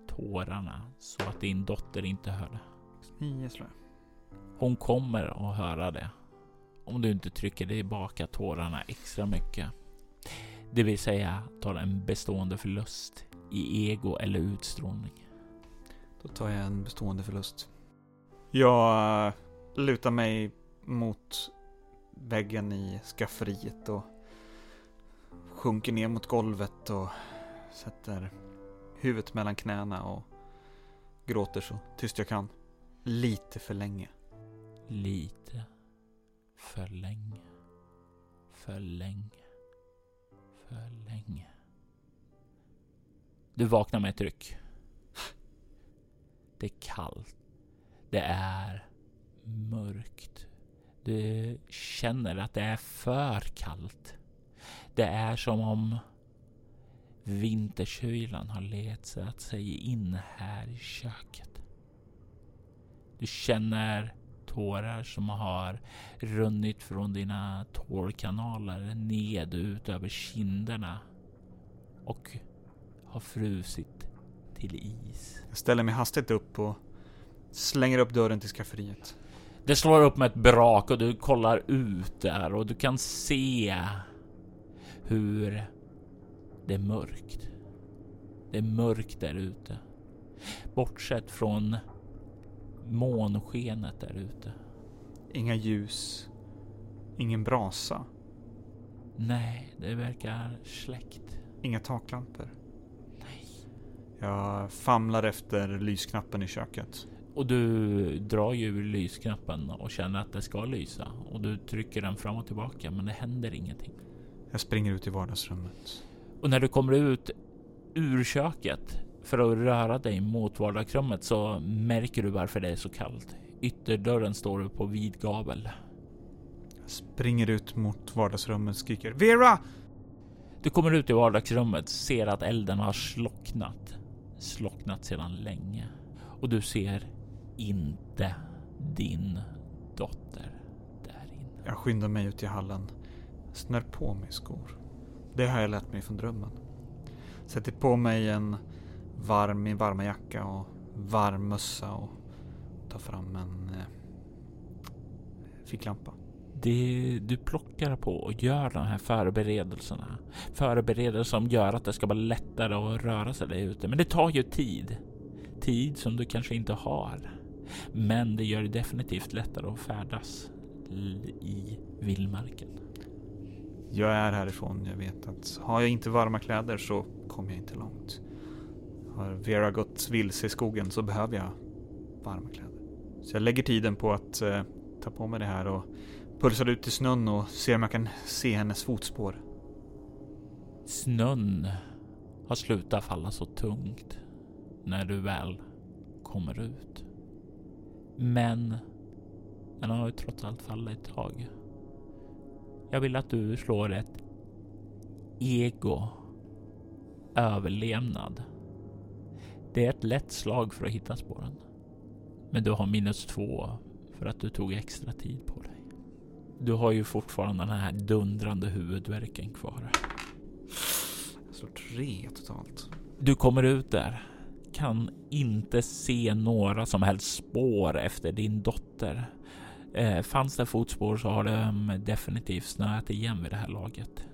tårarna så att din dotter inte hör det. Nio slår. Hon kommer att höra det. Om du inte trycker tillbaka tårarna extra mycket. Det vill säga tar en bestående förlust i ego eller utstrålning. Då tar jag en bestående förlust. Jag eh, lutar mig mot väggen i skafferiet och sjunker ner mot golvet och sätter huvudet mellan knäna och gråter så tyst jag kan. Lite för länge. Lite för länge. För länge. För länge. Du vaknar med ett ryck. Det är kallt. Det är mörkt. Du känner att det är för kallt. Det är som om vinterkylan har letat sig in här i köket. Du känner tårar som har runnit från dina tårkanaler ned ut över kinderna och har frusit till is. Jag ställer mig hastigt upp och slänger upp dörren till skafferiet. Det slår upp med ett brak och du kollar ut där och du kan se hur det är mörkt. Det är mörkt där ute. Bortsett från månskenet där ute. Inga ljus. Ingen brasa. Nej, det verkar släckt. Inga taklampor. Nej. Jag famlar efter lysknappen i köket. Och du drar ju lysknappen och känner att det ska lysa och du trycker den fram och tillbaka men det händer ingenting. Jag springer ut i vardagsrummet. Och när du kommer ut ur köket för att röra dig mot vardagsrummet så märker du varför det är så kallt. Ytterdörren står på vid gavel. Jag springer ut mot vardagsrummet och skriker Vera! Du kommer ut i vardagsrummet, ser att elden har slocknat. Slocknat sedan länge. Och du ser inte din dotter där inne. Jag skyndar mig ut i hallen. Snör på mig skor. Det har jag lärt mig från drömmen. Sätter på mig en varm, min varma jacka och varm mössa och tar fram en eh, ficklampa. Det, du plockar på och gör de här förberedelserna. Förberedelser som gör att det ska vara lättare att röra sig där ute. Men det tar ju tid. Tid som du kanske inte har. Men det gör det definitivt lättare att färdas i vildmarken. Jag är härifrån. Jag vet att har jag inte varma kläder så kommer jag inte långt. Har Vera gått vilse i skogen så behöver jag varma kläder. Så jag lägger tiden på att eh, ta på mig det här och pulsar ut i snön och ser om jag kan se hennes fotspår. Snön har slutat falla så tungt när du väl kommer ut. Men den har ju trots allt fallit ett tag. Jag vill att du slår ett ego överlevnad. Det är ett lätt slag för att hitta spåren. Men du har minus två för att du tog extra tid på dig. Du har ju fortfarande den här dundrande huvudvärken kvar. Jag slår tre totalt. Du kommer ut där. Kan inte se några som helst spår efter din dotter. Eh, fanns det fotspår så har de definitivt snöat igen vid det här laget.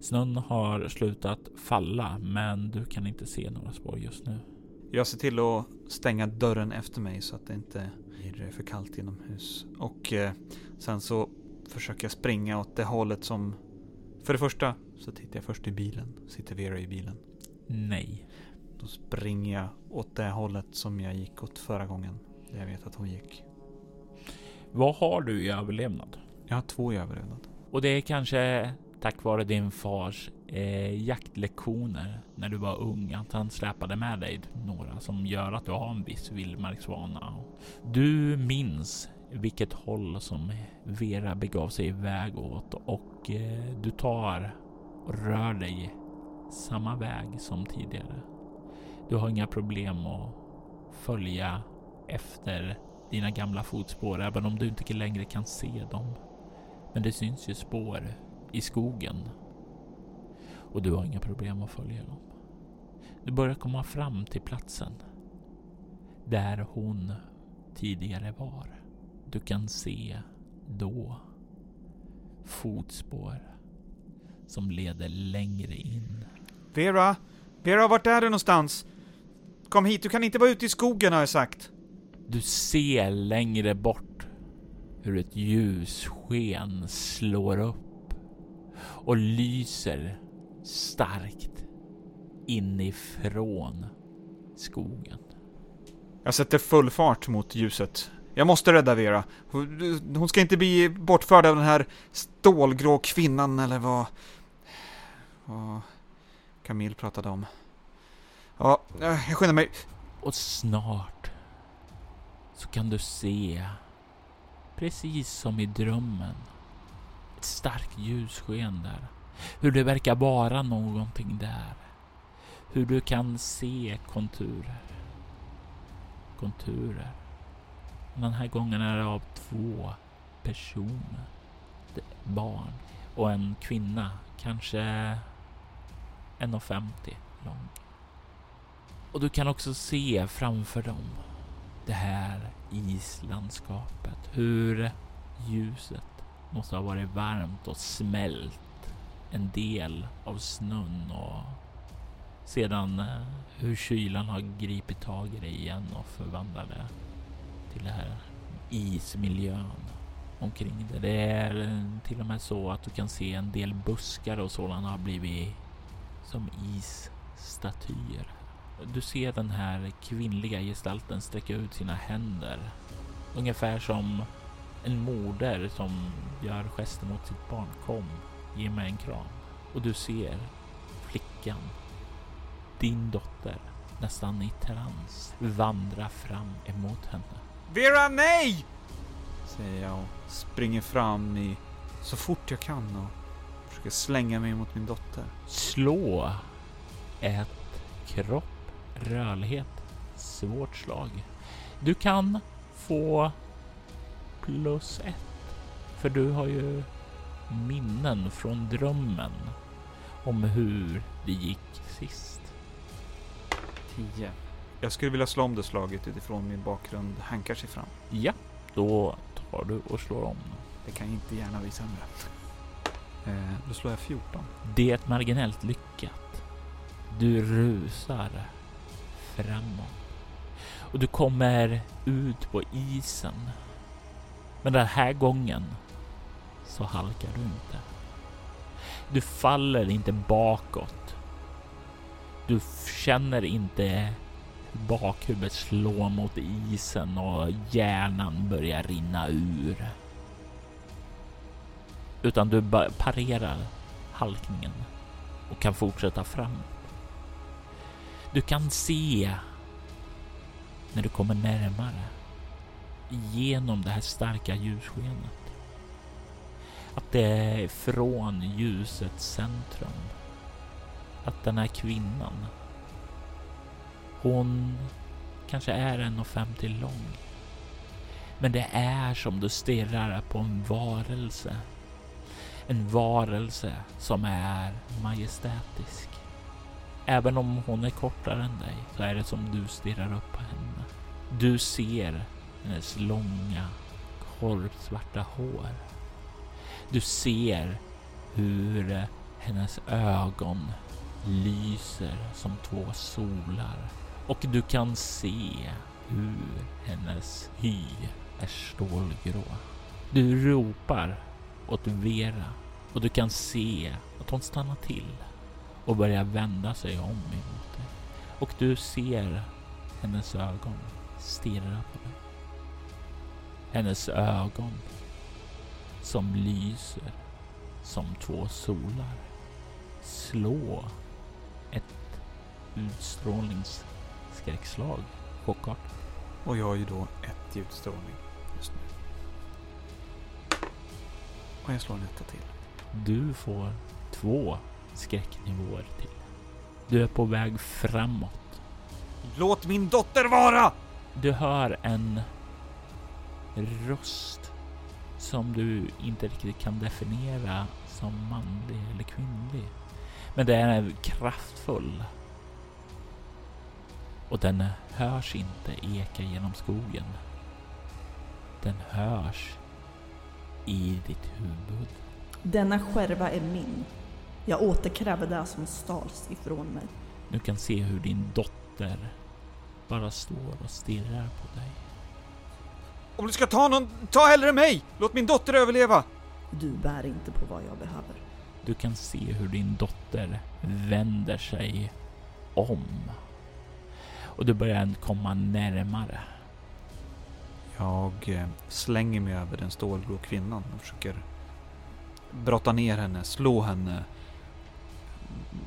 Snön har slutat falla, men du kan inte se några spår just nu. Jag ser till att stänga dörren efter mig så att det inte blir för kallt inomhus. Och eh, sen så försöker jag springa åt det hållet som... För det första så tittar jag först i bilen. Sitter Vera i bilen? Nej. Då springer jag åt det hållet som jag gick åt förra gången. Där jag vet att hon gick. Vad har du i överlevnad? Jag har två i överlevnad. Och det är kanske tack vare din fars eh, jaktlektioner när du var ung, att han släpade med dig några som gör att du har en viss vildmarksvana. Du minns vilket håll som Vera begav sig iväg åt och eh, du tar och rör dig samma väg som tidigare. Du har inga problem att följa efter dina gamla fotspår, även om du inte längre kan se dem. Men det syns ju spår i skogen. Och du har inga problem att följa dem. Du börjar komma fram till platsen där hon tidigare var. Du kan se då fotspår som leder längre in. Vera! Vera, vart är du någonstans? Kom hit, du kan inte vara ute i skogen har jag sagt. Du ser längre bort hur ett ljussken slår upp och lyser starkt inifrån skogen. Jag sätter full fart mot ljuset. Jag måste rädda Vera. Hon ska inte bli bortförd av den här stålgrå kvinnan eller vad... Vad Camille pratade om. Ja, jag skyndar mig. Och snart så kan du se, precis som i drömmen, ett starkt ljussken där. Hur det verkar vara någonting där. Hur du kan se konturer. Konturer. Den här gången är det av två personer. Barn och en kvinna, kanske 1,50 lång. Och du kan också se framför dem det här islandskapet. Hur ljuset måste ha varit varmt och smält en del av snön och sedan eh, hur kylan har gripit tag i det igen och förvandlat det till det här ismiljön omkring det. Det är eh, till och med så att du kan se en del buskar och sådana har blivit som isstatyer. Du ser den här kvinnliga gestalten sträcka ut sina händer. Ungefär som en moder som gör gester mot sitt barn. Kom, ge mig en kram. Och du ser flickan, din dotter, nästan i trans, vandra fram emot henne. Vera, nej! Säger jag och springer fram i så fort jag kan och försöker slänga mig mot min dotter. Slå ett kropp rörlighet. Svårt slag. Du kan få plus ett. För du har ju minnen från drömmen om hur det gick sist. 10. Jag skulle vilja slå om det slaget utifrån min bakgrund hankar sig fram. Ja, då tar du och slår om. Det kan inte gärna bli sämre. Eh, då slår jag 14. Det är marginellt lyckat. Du rusar framåt och du kommer ut på isen. Men den här gången så halkar du inte. Du faller inte bakåt. Du känner inte bakhuvudet slå mot isen och hjärnan börjar rinna ur. Utan du parerar halkningen och kan fortsätta framåt. Du kan se när du kommer närmare genom det här starka ljusskenet att det är från ljusets centrum. Att den här kvinnan, hon kanske är 1,50 lång. Men det är som du stirrar på en varelse. En varelse som är majestätisk. Även om hon är kortare än dig så är det som du stirrar upp på henne. Du ser hennes långa korpsvarta hår du ser hur hennes ögon lyser som två solar och du kan se hur hennes hy är stålgrå. Du ropar åt Vera och du kan se att hon stannar till och börjar vända sig om emot dig. Och du ser hennes ögon stirra på dig. Hennes ögon som lyser som två solar. Slå ett utstrålningsskräckslag, chockart. Och jag har ju då ett i utstrålning just nu. Och jag slår en etta till. Du får två skräcknivåer till. Du är på väg framåt. Låt min dotter vara! Du hör en röst som du inte riktigt kan definiera som manlig eller kvinnlig. Men den är kraftfull. Och den hörs inte eka genom skogen. Den hörs i ditt huvud. Denna skärva är min. Jag återkräver det som stals ifrån mig. Du kan se hur din dotter bara står och stirrar på dig. Om du ska ta någon, ta hellre mig! Låt min dotter överleva! Du bär inte på vad jag behöver. Du kan se hur din dotter vänder sig om. Och du börjar komma närmare. Jag eh, slänger mig över den stålgrå kvinnan och försöker brotta ner henne, slå henne.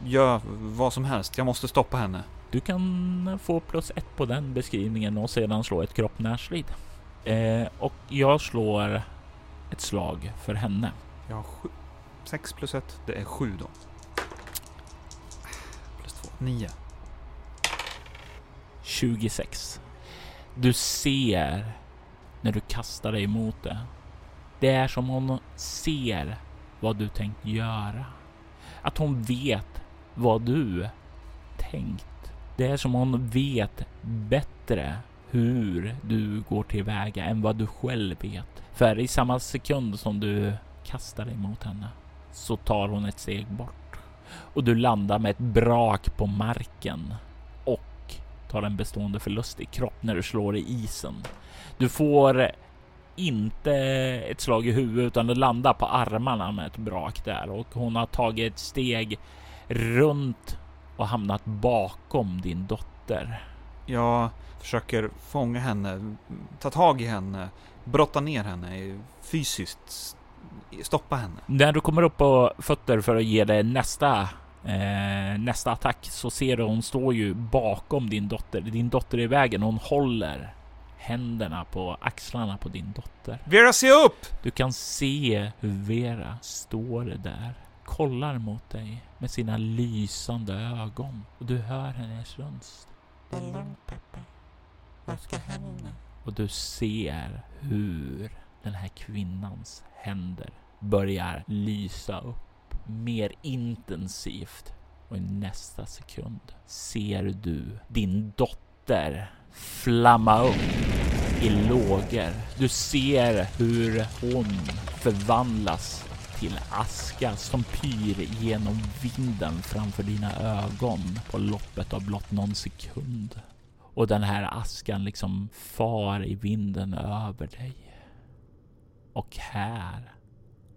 Gör vad som helst, jag måste stoppa henne. Du kan få plus ett på den beskrivningen och sedan slå ett kropp närstrid. Eh, och jag slår ett slag för henne. Jag har sju. Sex plus ett, det är sju då. Plus två, nio. 26. Du ser när du kastar dig emot det. Det är som hon ser vad du tänkt göra. Att hon vet vad du tänkt. Det är som hon vet bättre hur du går tillväga än vad du själv vet. För i samma sekund som du kastar dig mot henne så tar hon ett steg bort och du landar med ett brak på marken och tar en bestående förlust i kropp när du slår i isen. Du får inte ett slag i huvudet utan du landar på armarna med ett brak där och hon har tagit ett steg runt och hamnat bakom din dotter. Jag försöker fånga henne, ta tag i henne, brotta ner henne fysiskt, stoppa henne. När du kommer upp på fötter för att ge dig nästa eh, nästa attack så ser du hon står ju bakom din dotter. Din dotter är i vägen. Hon håller händerna på axlarna på din dotter. Vera, se upp! Du kan se hur Vera står där, kollar mot dig med sina lysande ögon och du hör hennes röst. Det är lugnt pappa. Vad ska hända? Och du ser hur den här kvinnans händer börjar lysa upp mer intensivt och i nästa sekund ser du din dotter flamma upp i lågor. Du ser hur hon förvandlas till aska som pyr genom vinden framför dina ögon på loppet av blott någon sekund. Och den här askan liksom far i vinden över dig. Och här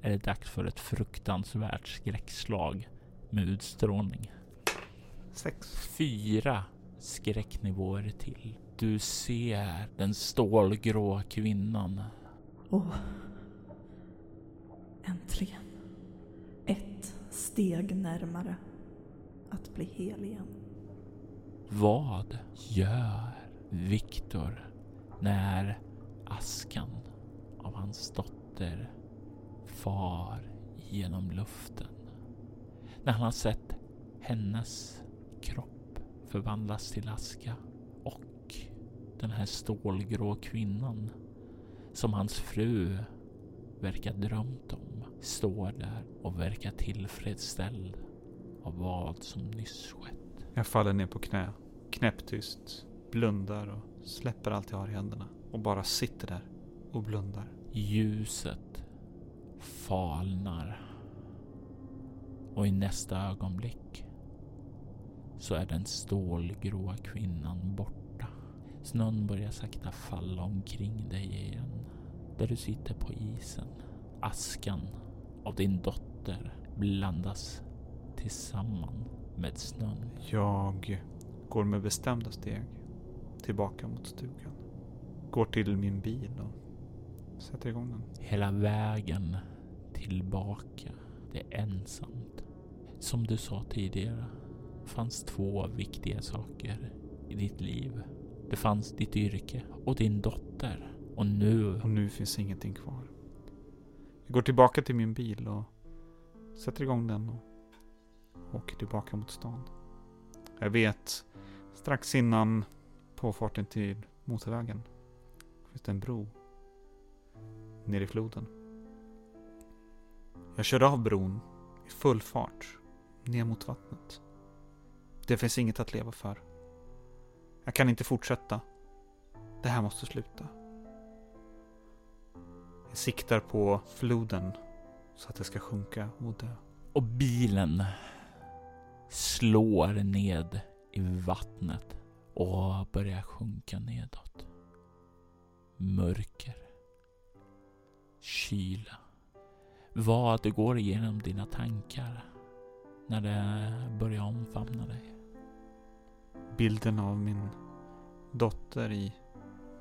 är det dags för ett fruktansvärt skräckslag med utstrålning. Sex. Fyra skräcknivåer till. Du ser den stålgrå kvinnan. Åh. Äntligen. Ett steg närmare att bli hel igen. Vad gör Viktor när askan av hans dotter far genom luften? När han har sett hennes kropp förvandlas till aska den här stålgrå kvinnan som hans fru verkar drömt om står där och verkar tillfredsställd av vad som nyss skett. Jag faller ner på knä, knäpptyst, blundar och släpper allt jag har i händerna. Och bara sitter där och blundar. Ljuset falnar och i nästa ögonblick så är den stålgråa kvinnan borta. Snön börjar sakta falla omkring dig igen. Där du sitter på isen. Askan av din dotter blandas tillsammans med snön. Jag går med bestämda steg tillbaka mot stugan. Går till min bil och sätter igång den. Hela vägen tillbaka. Det är ensamt. Som du sa tidigare fanns två viktiga saker i ditt liv. Det fanns ditt yrke och din dotter. Och nu... Och nu finns ingenting kvar. Jag går tillbaka till min bil och sätter igång den och åker tillbaka mot stan. Jag vet, strax innan påfarten till motorvägen finns det en bro ner i floden. Jag kör av bron i full fart ner mot vattnet. Det finns inget att leva för. Jag kan inte fortsätta. Det här måste sluta. Jag siktar på floden så att det ska sjunka och dö. Och bilen slår ned i vattnet och börjar sjunka nedåt. Mörker. Kyla. Vad går igenom dina tankar när det börjar omfamna dig? Bilden av min dotter i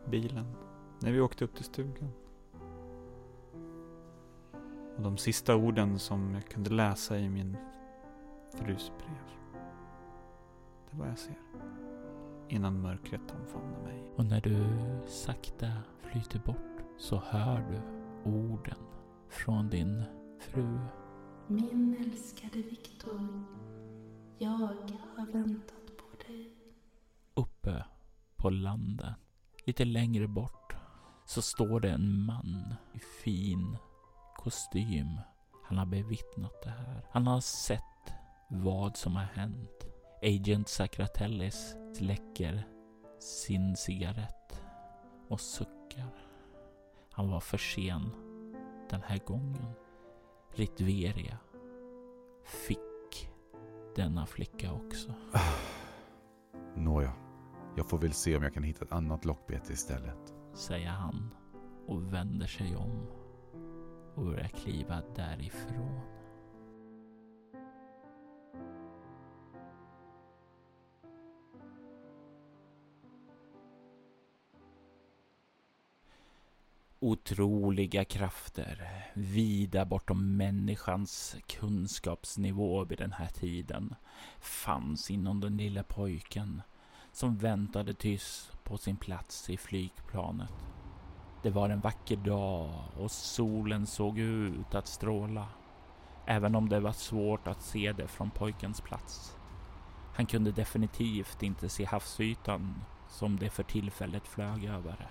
bilen när vi åkte upp till stugan. Och de sista orden som jag kunde läsa i min frus brev. Det vad jag ser. Innan mörkret omfamnar mig. Och när du sakta flyter bort så hör du orden från din fru. Min älskade Viktor, jag har väntat. Uppe på landet, lite längre bort, så står det en man i fin kostym. Han har bevittnat det här. Han har sett vad som har hänt. Agent Sacratellis släcker sin cigarett och suckar. Han var för sen den här gången. Ritveria fick denna flicka också. Ah, nåja, jag får väl se om jag kan hitta ett annat lockbete istället. Säger han och vänder sig om och börjar kliva därifrån. Otroliga krafter, vida bortom människans kunskapsnivå vid den här tiden, fanns inom den lilla pojken som väntade tyst på sin plats i flygplanet. Det var en vacker dag och solen såg ut att stråla, även om det var svårt att se det från pojkens plats. Han kunde definitivt inte se havsytan som det för tillfället flög över.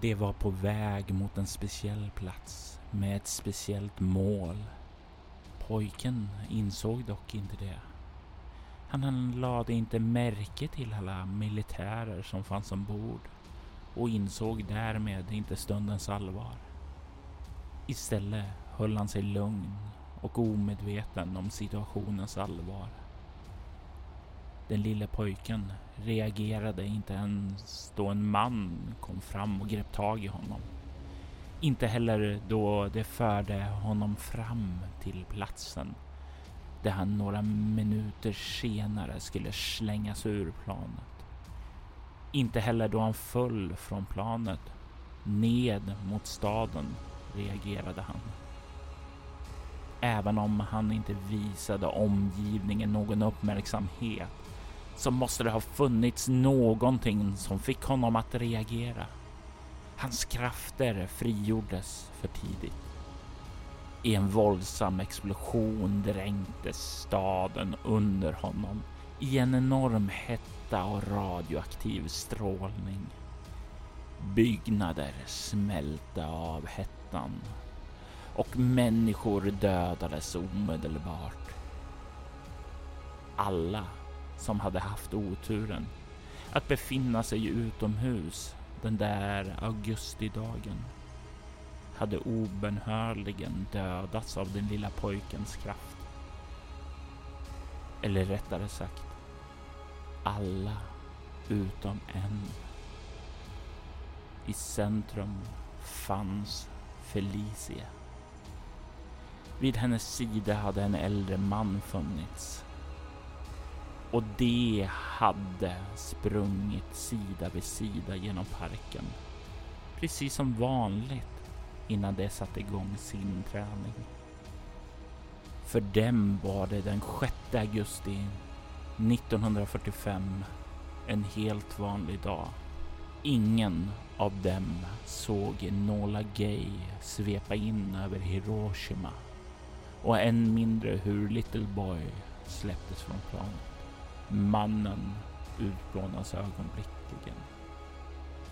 Det var på väg mot en speciell plats med ett speciellt mål. Pojken insåg dock inte det. Han lade inte märke till alla militärer som fanns ombord och insåg därmed inte stundens allvar. Istället höll han sig lugn och omedveten om situationens allvar. Den lille pojken reagerade inte ens då en man kom fram och grep tag i honom. Inte heller då det förde honom fram till platsen där han några minuter senare skulle slängas ur planet. Inte heller då han föll från planet ned mot staden reagerade han. Även om han inte visade omgivningen någon uppmärksamhet så måste det ha funnits någonting som fick honom att reagera. Hans krafter frigjordes för tidigt. I en våldsam explosion dränktes staden under honom i en enorm hetta och radioaktiv strålning. Byggnader smälte av hettan och människor dödades omedelbart. Alla som hade haft oturen att befinna sig utomhus den där augustidagen hade obenhörligen dödats av den lilla pojkens kraft. Eller rättare sagt, alla utom en. I centrum fanns Felicia. Vid hennes sida hade en äldre man funnits. Och de hade sprungit sida vid sida genom parken. Precis som vanligt innan de satte igång sin träning. För dem var det den 6 augusti 1945 en helt vanlig dag. Ingen av dem såg Enola Gay svepa in över Hiroshima och än mindre hur Little Boy släpptes från planet. Mannen utplånas ögonblickligen.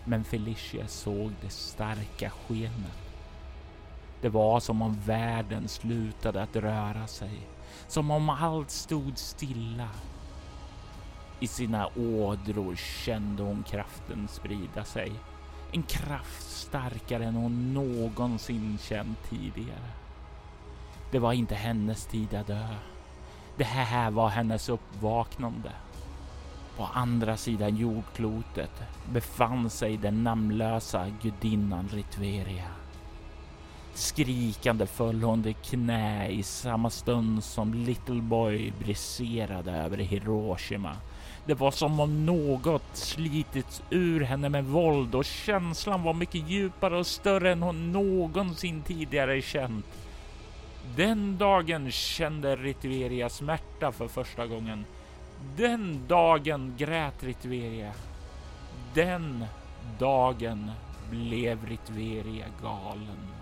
Men Felicia såg det starka skenet det var som om världen slutade att röra sig. Som om allt stod stilla. I sina ådror kände hon kraften sprida sig. En kraft starkare än hon någonsin känt tidigare. Det var inte hennes tid att dö. Det här var hennes uppvaknande. På andra sidan jordklotet befann sig den namnlösa gudinnan Ritveria. Skrikande föll hon till knä i samma stund som Little Boy briserade över Hiroshima. Det var som om något slitits ur henne med våld och känslan var mycket djupare och större än hon någonsin tidigare känt. Den dagen kände Ritveria smärta för första gången. Den dagen grät Ritveria. Den dagen blev Ritveria galen.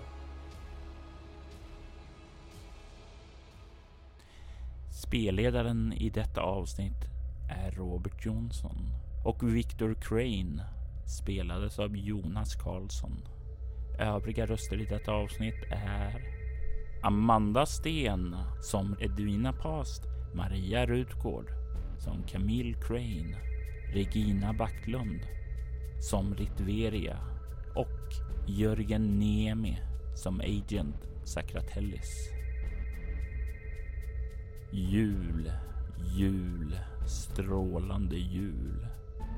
Spelledaren i detta avsnitt är Robert Jonsson och Victor Crane spelades av Jonas Karlsson. Övriga röster i detta avsnitt är Amanda Sten som Edwina Past, Maria Rutgård som Camille Crane, Regina Backlund som Ritveria och Jörgen Niemi som Agent Sakratellis. Jul, jul, strålande jul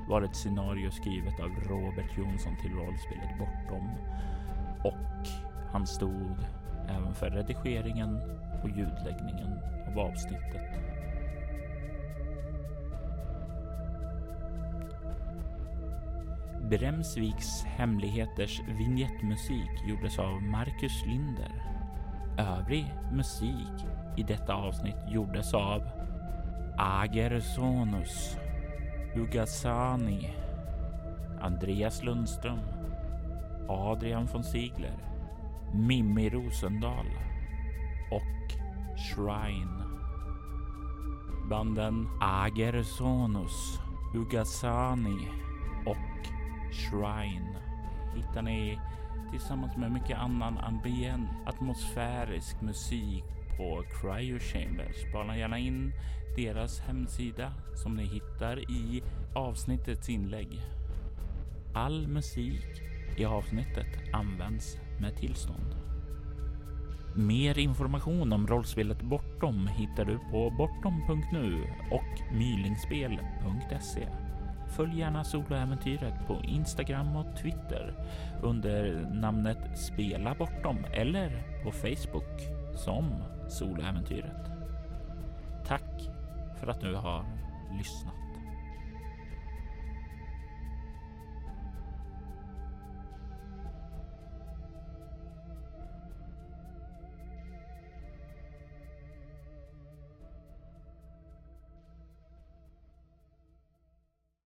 var ett scenario skrivet av Robert Jonsson till rollspelet Bortom och han stod även för redigeringen och ljudläggningen av avsnittet. Bremsviks hemligheters vignettmusik gjordes av Marcus Linder. Övrig musik i detta avsnitt gjordes av Agersonus, Ugasani, Andreas Lundström, Adrian von Ziegler, Mimmi Rosendahl och Shrine. Banden Agersonus, Ugasani och Shrine hittar ni tillsammans med mycket annan ambient atmosfärisk musik på Cryo Chambers. Spana gärna in deras hemsida som ni hittar i avsnittets inlägg. All musik i avsnittet används med tillstånd. Mer information om rollspelet Bortom hittar du på bortom.nu och mylingspel.se. Följ gärna soloäventyret på Instagram och Twitter under namnet Spela Bortom eller på Facebook som Soloäventyret. Tack för att du har lyssnat.